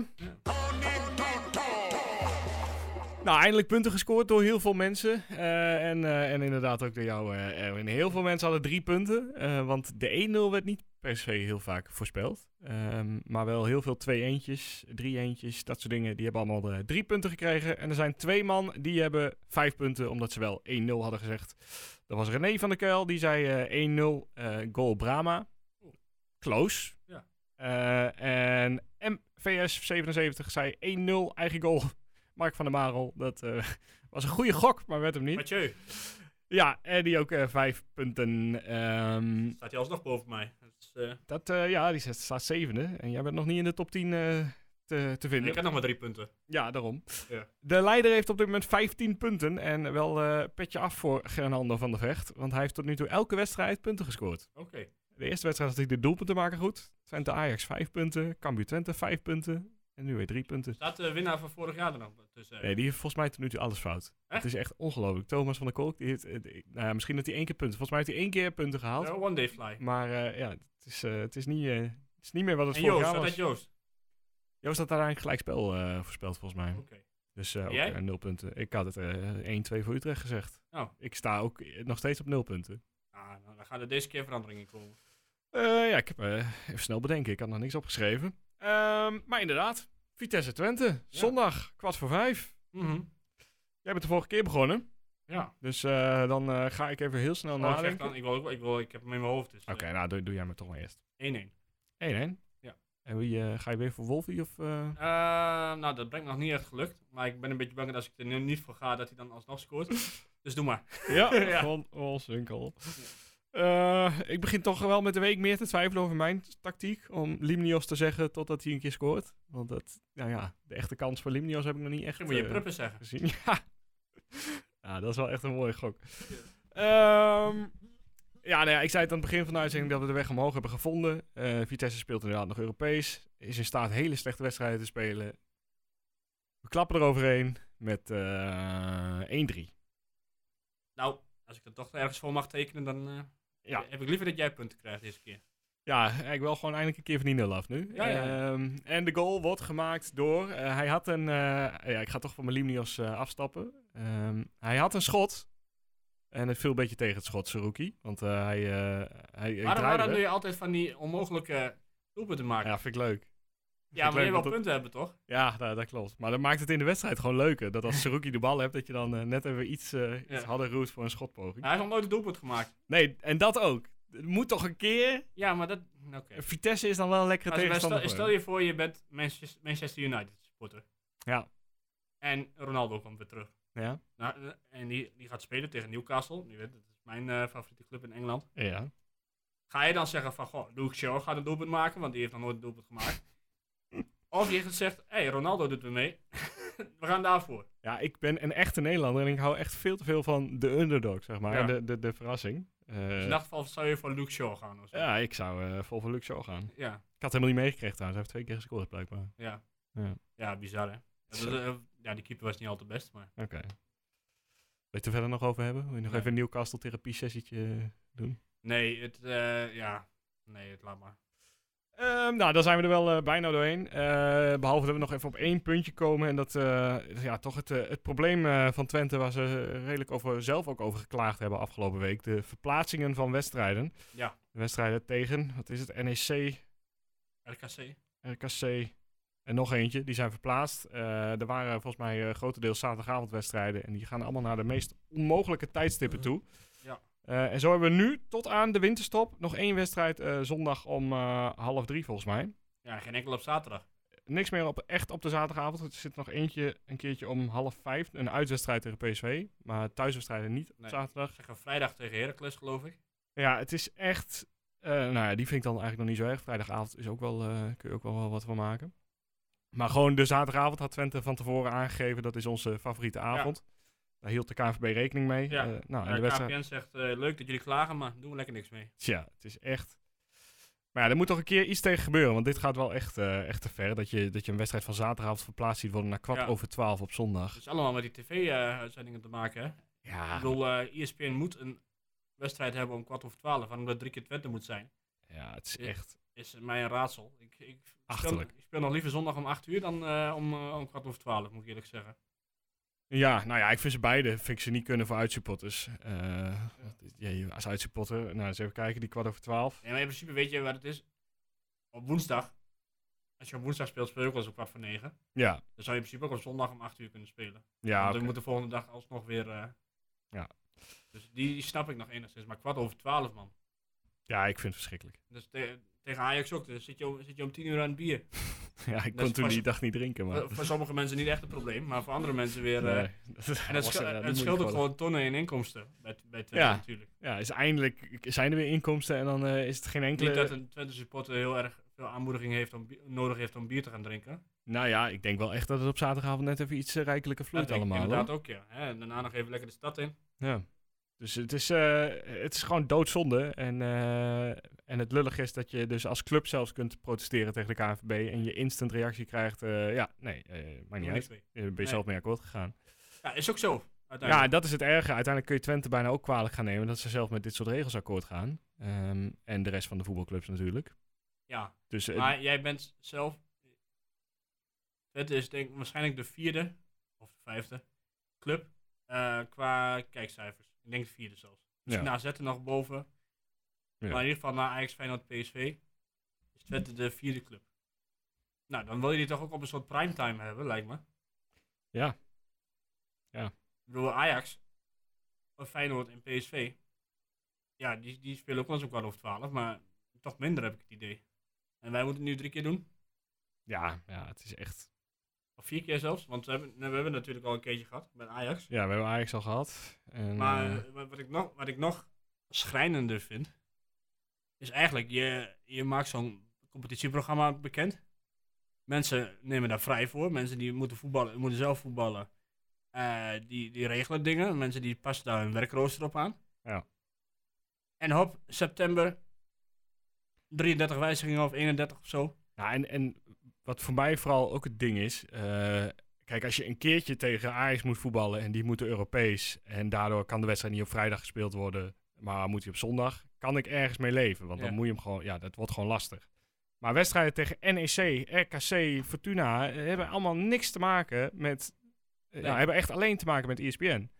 Nou, eindelijk punten gescoord door heel veel mensen. Eh, en, eh, en inderdaad ook door jou, Erwin. Heel veel mensen hadden drie punten. want de 1-0 werd niet per se heel vaak voorspeld. Ehm, maar wel heel veel twee eentjes, drie eentjes, dat soort dingen. Die hebben allemaal drie punten gekregen. En er zijn twee man die hebben vijf punten, omdat ze wel 1-0 hadden gezegd. Dat was René van der Kuil, die zei eh, 1-0 eh, goal Brama. Close. Ja. En MVS77 zei 1-0 eigen goal. Mark van der Marel. Dat eh, was een goede gok, maar werd hem niet. Mathieu, Ja, en die ook eh, vijf punten. Ehm, staat hij alsnog boven mij. Dat eh, dat, ja, die staat- zevende. En jij bent nog niet in de top 10 eh, te, te vinden. ik had nog maar drie punten. Ja, daarom. Ja. De leider heeft op dit moment 15 punten. En wel eh petje af voor Gernando van der Vecht. Want hij heeft tot nu toe elke wedstrijd punten gescoord. Oké. De eerste wedstrijd had hij de doelpunten maken goed. Twente Ajax 5 punten. Cambuur Twente 5 punten. En nu weer 3 punten. Staat de winnaar van vorig jaar er nog tussen? Nee, die heeft volgens mij tot nu toe alles fout. Echt? Het is echt ongelooflijk. Thomas van der Kolk, die heeft, eh, die- nou ja, misschien dat hij één keer punten. Volgens mij heeft hij één keer punten gehaald. Ja, one day fly. Maar eh, ja, het is, eh, het, is niet, het is niet meer wat het En vorig Joost, jaar was. had Joost? Joost had uiteindelijk gelijkspel eh voorspeld volgens mij. Oké. Dus ook nul punten. Ik had het eh 1-2 voor Utrecht gezegd. Oh. Ik sta ook nog steeds op nul punten. Ah, nou, dan gaan er deze keer veranderingen komen. Eh, ja, ik heb even snel bedenken. Ik had nog niks opgeschreven. Ehm, maar inderdaad, Vitesse Twente. Zondag, kwart voor vijf. Mhm. Jij bent de vorige keer begonnen. Ja. Dus eh, dan eh, ga ik even heel snel Oh, ik, zeg nadenken. dan, ik, wil, ook- ik, wil, ik heb hem in mijn hoofd. Dus, Oké, nou doe, doe jij maar toch maar eerst. 1-1. 1-1. Ja. En wie, eh, ga je weer voor Wolfie of... eh? Eh, nou, dat brengt nog niet echt gelukt. Maar ik ben een beetje bang dat als ik er nu niet voor ga, dat hij dan alsnog scoort. dus doe maar. Ja, Ja. gewoon Wolfswinkel. Eh, ik begin toch wel met de week meer te twijfelen over mijn tactiek. Om Limnios te zeggen totdat hij een keer scoort. Want dat, nou ja, de echte kans voor Limnios heb ik nog niet echt Misschien moet je pruppen zeggen. gezien. Ja. ja, dat is wel echt een mooie gok. Ehm, ja, nou ja, ik zei het aan het begin van de uitzending dat we de weg omhoog hebben gevonden. Eh, Vitesse speelt inderdaad nog Europees. Is in staat hele slechte wedstrijden te spelen. We klappen eroverheen met eh 1-3. Nou, als ik er toch ergens voor mag tekenen, dan Ja. heb ik liever dat jij punten krijgt deze keer. Ja, ik wil gewoon eindelijk een keer van die nul af nu. Ja, ja. Ehm, en de goal wordt gemaakt door... eh, hij had een... eh, ja, ik ga toch van mijn Limnios eh, afstappen. Ehm, hij had een schot. En het viel een beetje tegen het schot, Saruki. Want eh, hij, eh hij, Waarom, waarom doe je altijd van die onmogelijke doelpunten maken? Ja, vind ik leuk. Ja, maar je wil het- punten hebben, toch? Ja, dat, dat klopt. Maar dat maakt het in de wedstrijd gewoon leuker. Dat als Saruki de bal hebt, dat je dan eh, net even iets, eh iets Ja. harder voor een schotpoging. Hij heeft nog nooit een doelpunt gemaakt. Nee, en dat ook. Het moet toch een keer... Ja, maar dat... Oké. Vitesse is dan wel een lekkere tegenstander. stel je voor, je bent Manchester, United supporter. Ja. En Ronaldo komt weer terug. Ja? Nou, eh, en die, die gaat spelen tegen Newcastle. Nu weet, dat is mijn eh, favoriete club in Engeland. Ja. Ga je dan zeggen van, goh, Luke Shaw gaat een doelpunt maken, want die heeft nog nooit een doelpunt gemaakt. Of je zegt, hé, hey, Ronaldo doet er mee. We gaan daarvoor. Ja, ik ben een echte Nederlander en ik hou echt veel te veel van de underdog, zeg maar. Ja. De, de, de verrassing. Eh, Dus in dat geval zou je voor Luke Shaw gaan of zo. ja, ik zou eh, vol voor Luc Shaw gaan. Ja, Ik had helemaal niet meegekregen trouwens. Hij heeft twee keer gescoord blijkbaar. ja. Ja. Ja, bizar hè. Dat eh, ja, die keeper was niet al te best, maar... Oké. Wil je het er verder nog over hebben? Wil je nog Nee. even een Newcastle therapie sessietje doen? Nee, het, ja... Nee, het laat maar. Ehm, nou, dan zijn we er wel eh, bijna doorheen. Eh, behalve dat we nog even op één puntje komen. En dat eh, ja, toch het, het probleem van Twente, waar ze redelijk over, zelf ook over geklaagd hebben afgelopen week. De verplaatsingen van wedstrijden. Ja, De wedstrijden tegen, wat is het, NEC, RKC. RKC en nog eentje. Die zijn verplaatst. Er waren volgens mij grotendeels zaterdagavondwedstrijden. En die gaan allemaal naar de meest onmogelijke tijdstippen toe. Ja. Eh, en zo hebben we nu tot aan de winterstop nog één wedstrijd eh, zondag om eh, half drie volgens mij. Ja, geen enkel op zaterdag. Niks meer op, echt op de zaterdagavond. Er zit nog eentje een keertje om half vijf. Een uitwedstrijd tegen PSV. Maar thuiswedstrijden niet op Nee. zaterdag. Zeggen vrijdag tegen Heracles, geloof ik. Ja, het is echt... nou ja, die vind ik dan eigenlijk nog niet zo erg. Vrijdagavond is ook wel, kun je ook wel wat van maken. Maar gewoon de zaterdagavond had Twente van tevoren aangegeven. Dat is onze favoriete avond. Daar hield de KNVB rekening mee. Ja. Eh, nou, en de wedstrijd... KPN zegt, eh, leuk dat jullie klagen, maar doen we lekker niks mee. Tja, het is echt... Maar ja, er moet toch een keer iets tegen gebeuren. Want dit gaat wel echt, eh, echt te ver. Dat je, dat je een wedstrijd van zaterdagavond verplaatst ziet worden naar kwart Ja. over twaalf op zondag. Het is allemaal met die tv-uitzendingen te maken, hè? Ja, Ik bedoel, eh ESPN moet een wedstrijd hebben om kwart over twaalf. Waarom dat drie keer Twente moet zijn, ja, het is echt... is mij een raadsel. Ik, ik, speel, ik speel nog liever zondag om acht uur dan om, om kwart over twaalf, moet ik eerlijk zeggen. Ja, nou ja, ik vind ze beide vind ik ze niet kunnen voor uitsupporters. Eh, ja, als uitsupporter, nou eens even kijken, die kwart over twaalf. Nee, maar in principe weet je wat het is. Op woensdag, als je op woensdag speelt, speel je ook wel eens om kwart voor negen. Ja, Dan zou je in principe ook op zondag om acht uur kunnen spelen. ja, Want oké. we moeten de volgende dag alsnog weer... eh, Ja. Dus die, die snap ik nog enigszins. Maar kwart over twaalf, man. ja, ik vind het verschrikkelijk. Dus tegen Ajax ook. Dus zit je, om, zit je om tien uur aan het bier. Ja, ik kon toen die dag niet drinken, maar... Voor, sommige mensen niet echt een probleem, maar voor andere mensen weer... eh, Nee, dat is- en het, eh, het scheelt ook gewoon tonnen in inkomsten bij, bij Twente Ja. natuurlijk. Ja, is eindelijk zijn er weer inkomsten en dan eh, is het geen enkele... Niet dat een Twente supporter heel erg veel aanmoediging heeft om, nodig heeft om bier te gaan drinken. Nou ja, ik denk wel echt dat het op zaterdagavond net even iets eh, rijkelijker vloeit allemaal. inderdaad hoor. ook, ja. Hè, En daarna nog even lekker de stad in. Ja. Dus het is, eh, het is gewoon doodzonde. En, eh, en het lullig is dat je dus als club zelfs kunt protesteren tegen de KNVB en je instant reactie krijgt. eh, ja, nee, Doe niet uit. mee. Je bent Nee. zelf mee akkoord gegaan. Ja, is ook zo. Ja, dat is het erge. Uiteindelijk kun je Twente bijna ook kwalijk gaan nemen dat ze zelf met dit soort regels akkoord gaan. Ehm, en de rest van de voetbalclubs natuurlijk. Ja, Dus maar jij bent zelf... Twente is denk ik waarschijnlijk de vierde, of de vijfde, club qua kijkcijfers. Ik denk de vierde zelfs. Misschien ja, AZ er nog boven. Ja. Maar in ieder geval na Ajax, Feyenoord, PSV is Twente de vierde club. Nou, dan wil je die toch ook op een soort primetime hebben, lijkt me. ja, Ik bedoel, Ajax, of Feyenoord en PSV, ja, die, die spelen ook wel eens om kwart over twaalf, maar toch minder heb ik het idee. En wij moeten het nu drie keer doen, ja, ja, het is echt... of vier keer zelfs, want we hebben, we hebben natuurlijk al een keertje gehad met Ajax. Ja, we hebben Ajax al gehad. En, Maar eh, eh, wat, ik nog, wat ik nog schrijnender vind, is eigenlijk, je, je maakt zo'n competitieprogramma bekend. Mensen nemen daar vrij voor. Mensen die moeten, voetballen, moeten zelf voetballen, eh, die, die regelen dingen. Mensen die passen daar hun werkrooster op aan. Ja. En hop, september, 33 wijzigingen of 31 of zo. Ja, en, en wat voor mij vooral ook het ding is. eh, kijk, als je een keertje tegen Ajax moet voetballen en die moeten Europees. En daardoor kan de wedstrijd niet op vrijdag gespeeld worden, maar moet hij op zondag. Kan ik ergens mee leven, want dan moet je hem gewoon. Ja, dat wordt gewoon lastig. Maar wedstrijden tegen NEC, RKC, Fortuna eh, hebben allemaal niks te maken met. eh, Nee. Hebben echt alleen te maken met ESPN.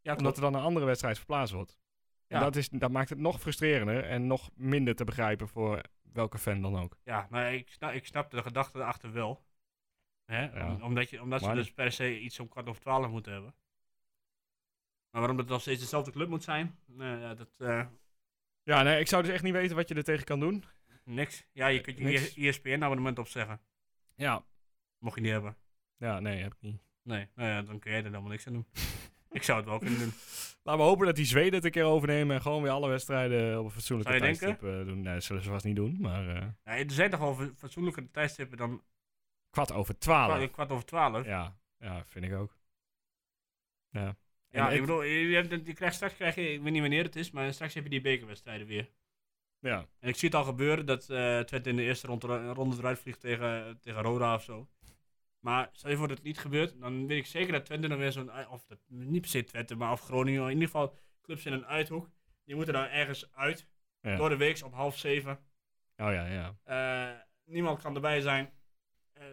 Ja, omdat er dan een andere wedstrijd verplaatst wordt. En Ja. dat, is, dat maakt het nog frustrerender en nog minder te begrijpen voor welke fan dan ook. Ja, maar ik snap, ik snap de gedachte erachter wel. Hè? Ja. Om- omdat je, omdat ze Maar- dus per se iets om kwart over twaalf moeten hebben. Maar waarom het nog steeds dezelfde club moet zijn, nou ja, dat... eh, Ja, nee, ik zou dus echt niet weten wat je er tegen kan doen. niks. Ja, je kunt je. ESPN-abonnement opzeggen. Ja. Mocht je niet hebben. Ja, nee, heb ik niet. Nee, nou ja, dan kun jij er helemaal niks aan doen. ik zou het wel kunnen doen. Laten we hopen dat die Zweden het een keer overnemen en gewoon weer alle wedstrijden op een fatsoenlijke tijdstip eh, doen. Nee, dat zullen ze vast niet doen, maar eh Ja, er zijn toch wel fa- fatsoenlijke tijdstippen dan kwart over twaalf. kwart over twaalf. Ja, Ja, ja, vind ik ook. Ja. En ik bedoel, je, hebt- je krijgt straks, krijg je, ik weet niet wanneer het is, maar straks heb je die bekerwedstrijden weer. Ja, En ik zie het al gebeuren dat eh Twente in de eerste ronde, ronde eruit vliegt tegen, tegen Roda of zo. Maar stel je voor dat het niet gebeurt, dan weet ik zeker dat Twente dan weer zo'n... Of dat, niet per se Twente, maar of Groningen. In ieder geval clubs in een uithoek. Die moeten daar ergens uit. Ja. Door de week op half zeven. oh ja, ja. Eh, niemand kan erbij zijn. Eh,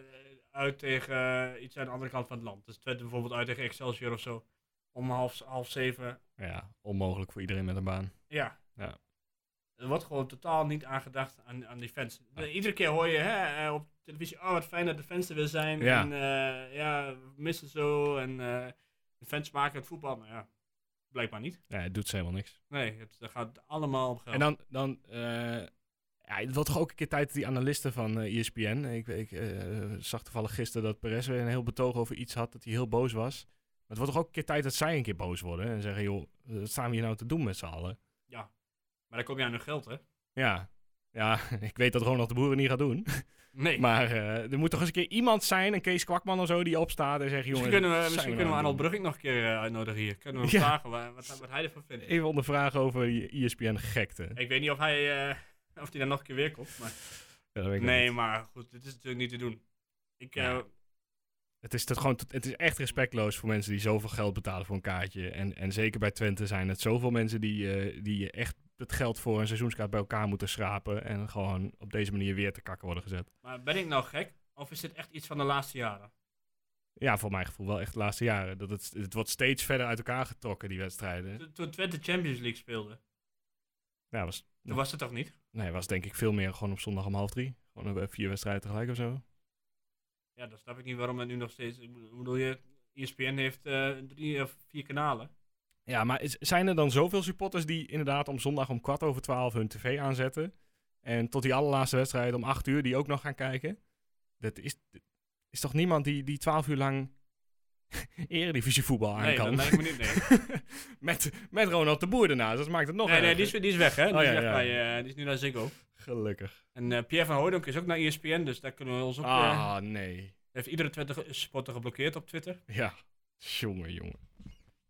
uit tegen eh, iets aan de andere kant van het land. Dus Twente bijvoorbeeld uit tegen Excelsior of zo. Om half, half zeven. Ja, onmogelijk voor iedereen met een baan. Ja. Ja. Er wordt gewoon totaal niet aangedacht aan, aan die fans. Iedere keer hoor je hè, eh, op televisie, oh wat fijn dat de fans er weer zijn. Ja. En eh, ja, we missen zo. En eh, de fans maken het voetbal. Nou ja, blijkbaar niet. Ja, het doet ze helemaal niks. Nee, het, dat gaat allemaal op geld. En dan, dan ja, het wordt toch ook een keer tijd dat die analisten van ESPN. Ik, ik eh, zag toevallig gisteren dat Perez weer een heel betoog over iets had, dat hij heel boos was. Maar het wordt toch ook een keer tijd dat zij een keer boos worden en zeggen, joh, wat staan we hier nou te doen met z'n allen? Maar dan kom je aan hun geld, hè? Ja, ja, ik weet dat Ronald de Boer het niet gaat doen. Nee. Maar eh, er moet toch eens een keer iemand zijn, een Kees Kwakman of zo, die opstaat en zegt, jongens, misschien kunnen we, misschien kunnen we nou Arnold Brugging nog een keer eh, uitnodigen hier. Kunnen we hem Ja. vragen wa- wat, wat hij ervan vindt. Even ondervragen over je ESPN gekte. Ik weet niet of hij, eh, of hij dan nog een keer weer komt. Maar... Ja, dat weet ik Nee, niet. maar goed, dit is natuurlijk niet te doen. Ik, Ja. Het is, toch gewoon, het is echt respectloos voor mensen die zoveel geld betalen voor een kaartje. En, en zeker bij Twente zijn het zoveel mensen die, die echt het geld voor een seizoenskaart bij elkaar moeten schrapen. En gewoon op deze manier weer te kakken worden gezet. maar ben ik nou gek? Of is dit echt iets van de laatste jaren? Ja, voor mijn gevoel wel echt de laatste jaren. Dat het, het wordt steeds verder uit elkaar getrokken, die wedstrijden. Toen- Toen Twente Champions League speelde, Ja, was, toen was het toch niet? nee, was denk ik veel meer gewoon op zondag om half drie. Gewoon eh, vier wedstrijden tegelijk of zo. Ja, dan snap ik niet waarom het nu nog steeds... Ik bedoel, je, ESPN heeft eh, drie of vier kanalen. Ja, maar is- zijn er dan zoveel supporters die inderdaad om zondag om kwart over twaalf hun tv aanzetten? En tot die allerlaatste wedstrijd om acht uur die ook nog gaan kijken? Dat is, is toch niemand die, die twaalf uur lang eredivisie voetbal aan Nee, kan? dat lijkt me niet, nee. met, met Ronald de Boer ernaast, dat maakt het nog nee, nee, die is, die is weg, hè? Die, Oh, is, ja, weg ja. Bij, eh, die is nu naar Ziggo. Gelukkig. En eh, Pierre van Hooydonk is ook naar ESPN, dus daar kunnen we ons ook... eh, Ah, nee. heeft iedere Twente supporter geblokkeerd op Twitter. Ja, jongen, jongen.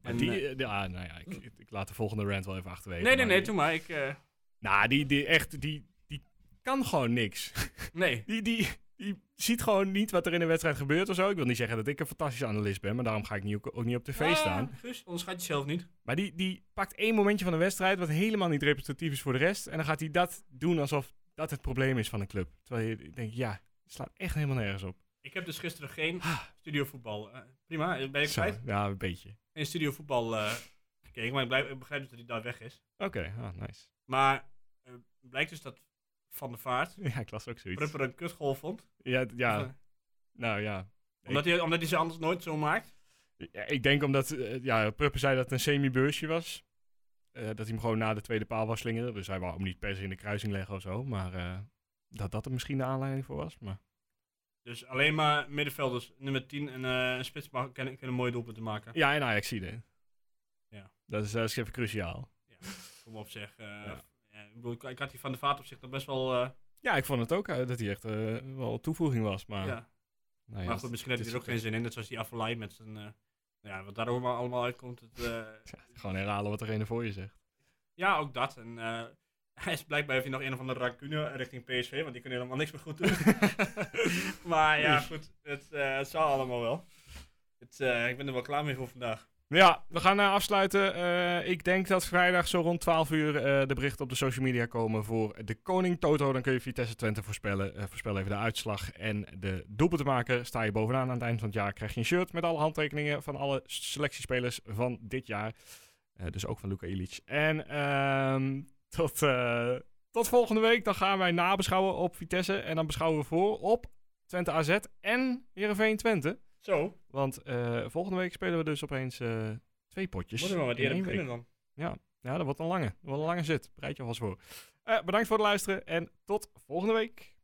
En, die, eh, eh, ja, nou ja, ik, ik laat de volgende rant wel even achterwege. Nee, nee, nee, doe maar. Ik, eh, Nou, die, die echt, die, die kan gewoon niks. nee. Die, die, die ziet gewoon niet wat er in de wedstrijd gebeurt of zo. Ik wil niet zeggen dat ik een fantastische analist ben, maar daarom ga ik niet, ook, ook niet op tv Ah, staan. Guus, onderschat jezelf niet. Maar die, die pakt één momentje van de wedstrijd wat helemaal niet representatief is voor de rest. En dan gaat hij dat doen alsof dat het probleem is van een club. Terwijl je denkt, ja, het slaat echt helemaal nergens op. Ik heb dus gisteren geen studiovoetbal. eh prima, ben je kwijt? ja, een beetje. Geen studiovoetbal eh gekeken, maar ik, blijf, ik begrijp dus dat hij daar weg is. Oké, ah, nice. Maar eh, blijkt dus dat Van der Vaart Ja, ik las ook zoiets. Prupper een kutgolf vond. Ja, Of, ja, nou ja. omdat, hij, omdat hij ze anders nooit zo maakt. Ja, Ik denk omdat, ja, Pruppen zei dat het een semi-beursje was. Dat hij hem gewoon na de tweede paal was slingeren. Dus hij wou hem niet per se in de kruising leggen of zo. Maar dat dat er misschien de aanleiding voor was. Maar Dus alleen maar middenvelders, nummer 10 en eh een spits mag, kunnen, kunnen mooie doelpunten maken. ja, en Ajax zie Ja. Dat is, dat is even cruciaal. Voor kom op zeg. Eh, Ja. ja, ik, bedoel, ik, ik had die van de vaart op zich nog best wel... eh, Ja, ik vond het ook eh, dat hij echt eh, wel toevoeging was. Maar, ja. nou ja, maar goed, misschien heeft hij er ook geen zin in. Net zoals die Affelay met zijn... eh, ja, wat daar allemaal, allemaal uitkomt. Het, eh, Gewoon herhalen wat degene voor je zegt. ja, ook dat. En eh, hij is blijkbaar heeft hij nog een of andere rancune richting PSV, want die kunnen helemaal niks meer goed doen. maar ja, goed. Het, eh, het zal allemaal wel. Het, eh, ik ben er wel klaar mee voor vandaag. Ja, we gaan eh, afsluiten. Ik denk dat vrijdag zo rond 12 uur de berichten op de social media komen voor de Koning Toto. Dan kun je Vitesse Twente voorspellen. Voorspel even de uitslag en de doelpunten maken. Sta je bovenaan aan het eind van het jaar krijg je een shirt met alle handtekeningen van alle selectiespelers van dit jaar. Dus ook van Luka Ilic. En ehm, tot, eh, tot volgende week. Dan gaan wij nabeschouwen op Vitesse. En dan beschouwen we voor op Twente AZ en Heerenveen Twente. Zo, Want eh, volgende week spelen we dus opeens eh, twee potjes. moeten we wat eerder beginnen dan. Ja, dat wordt een lange. Dat wordt een lange zit. Bereid je alvast voor. Bedankt voor het luisteren en tot volgende week.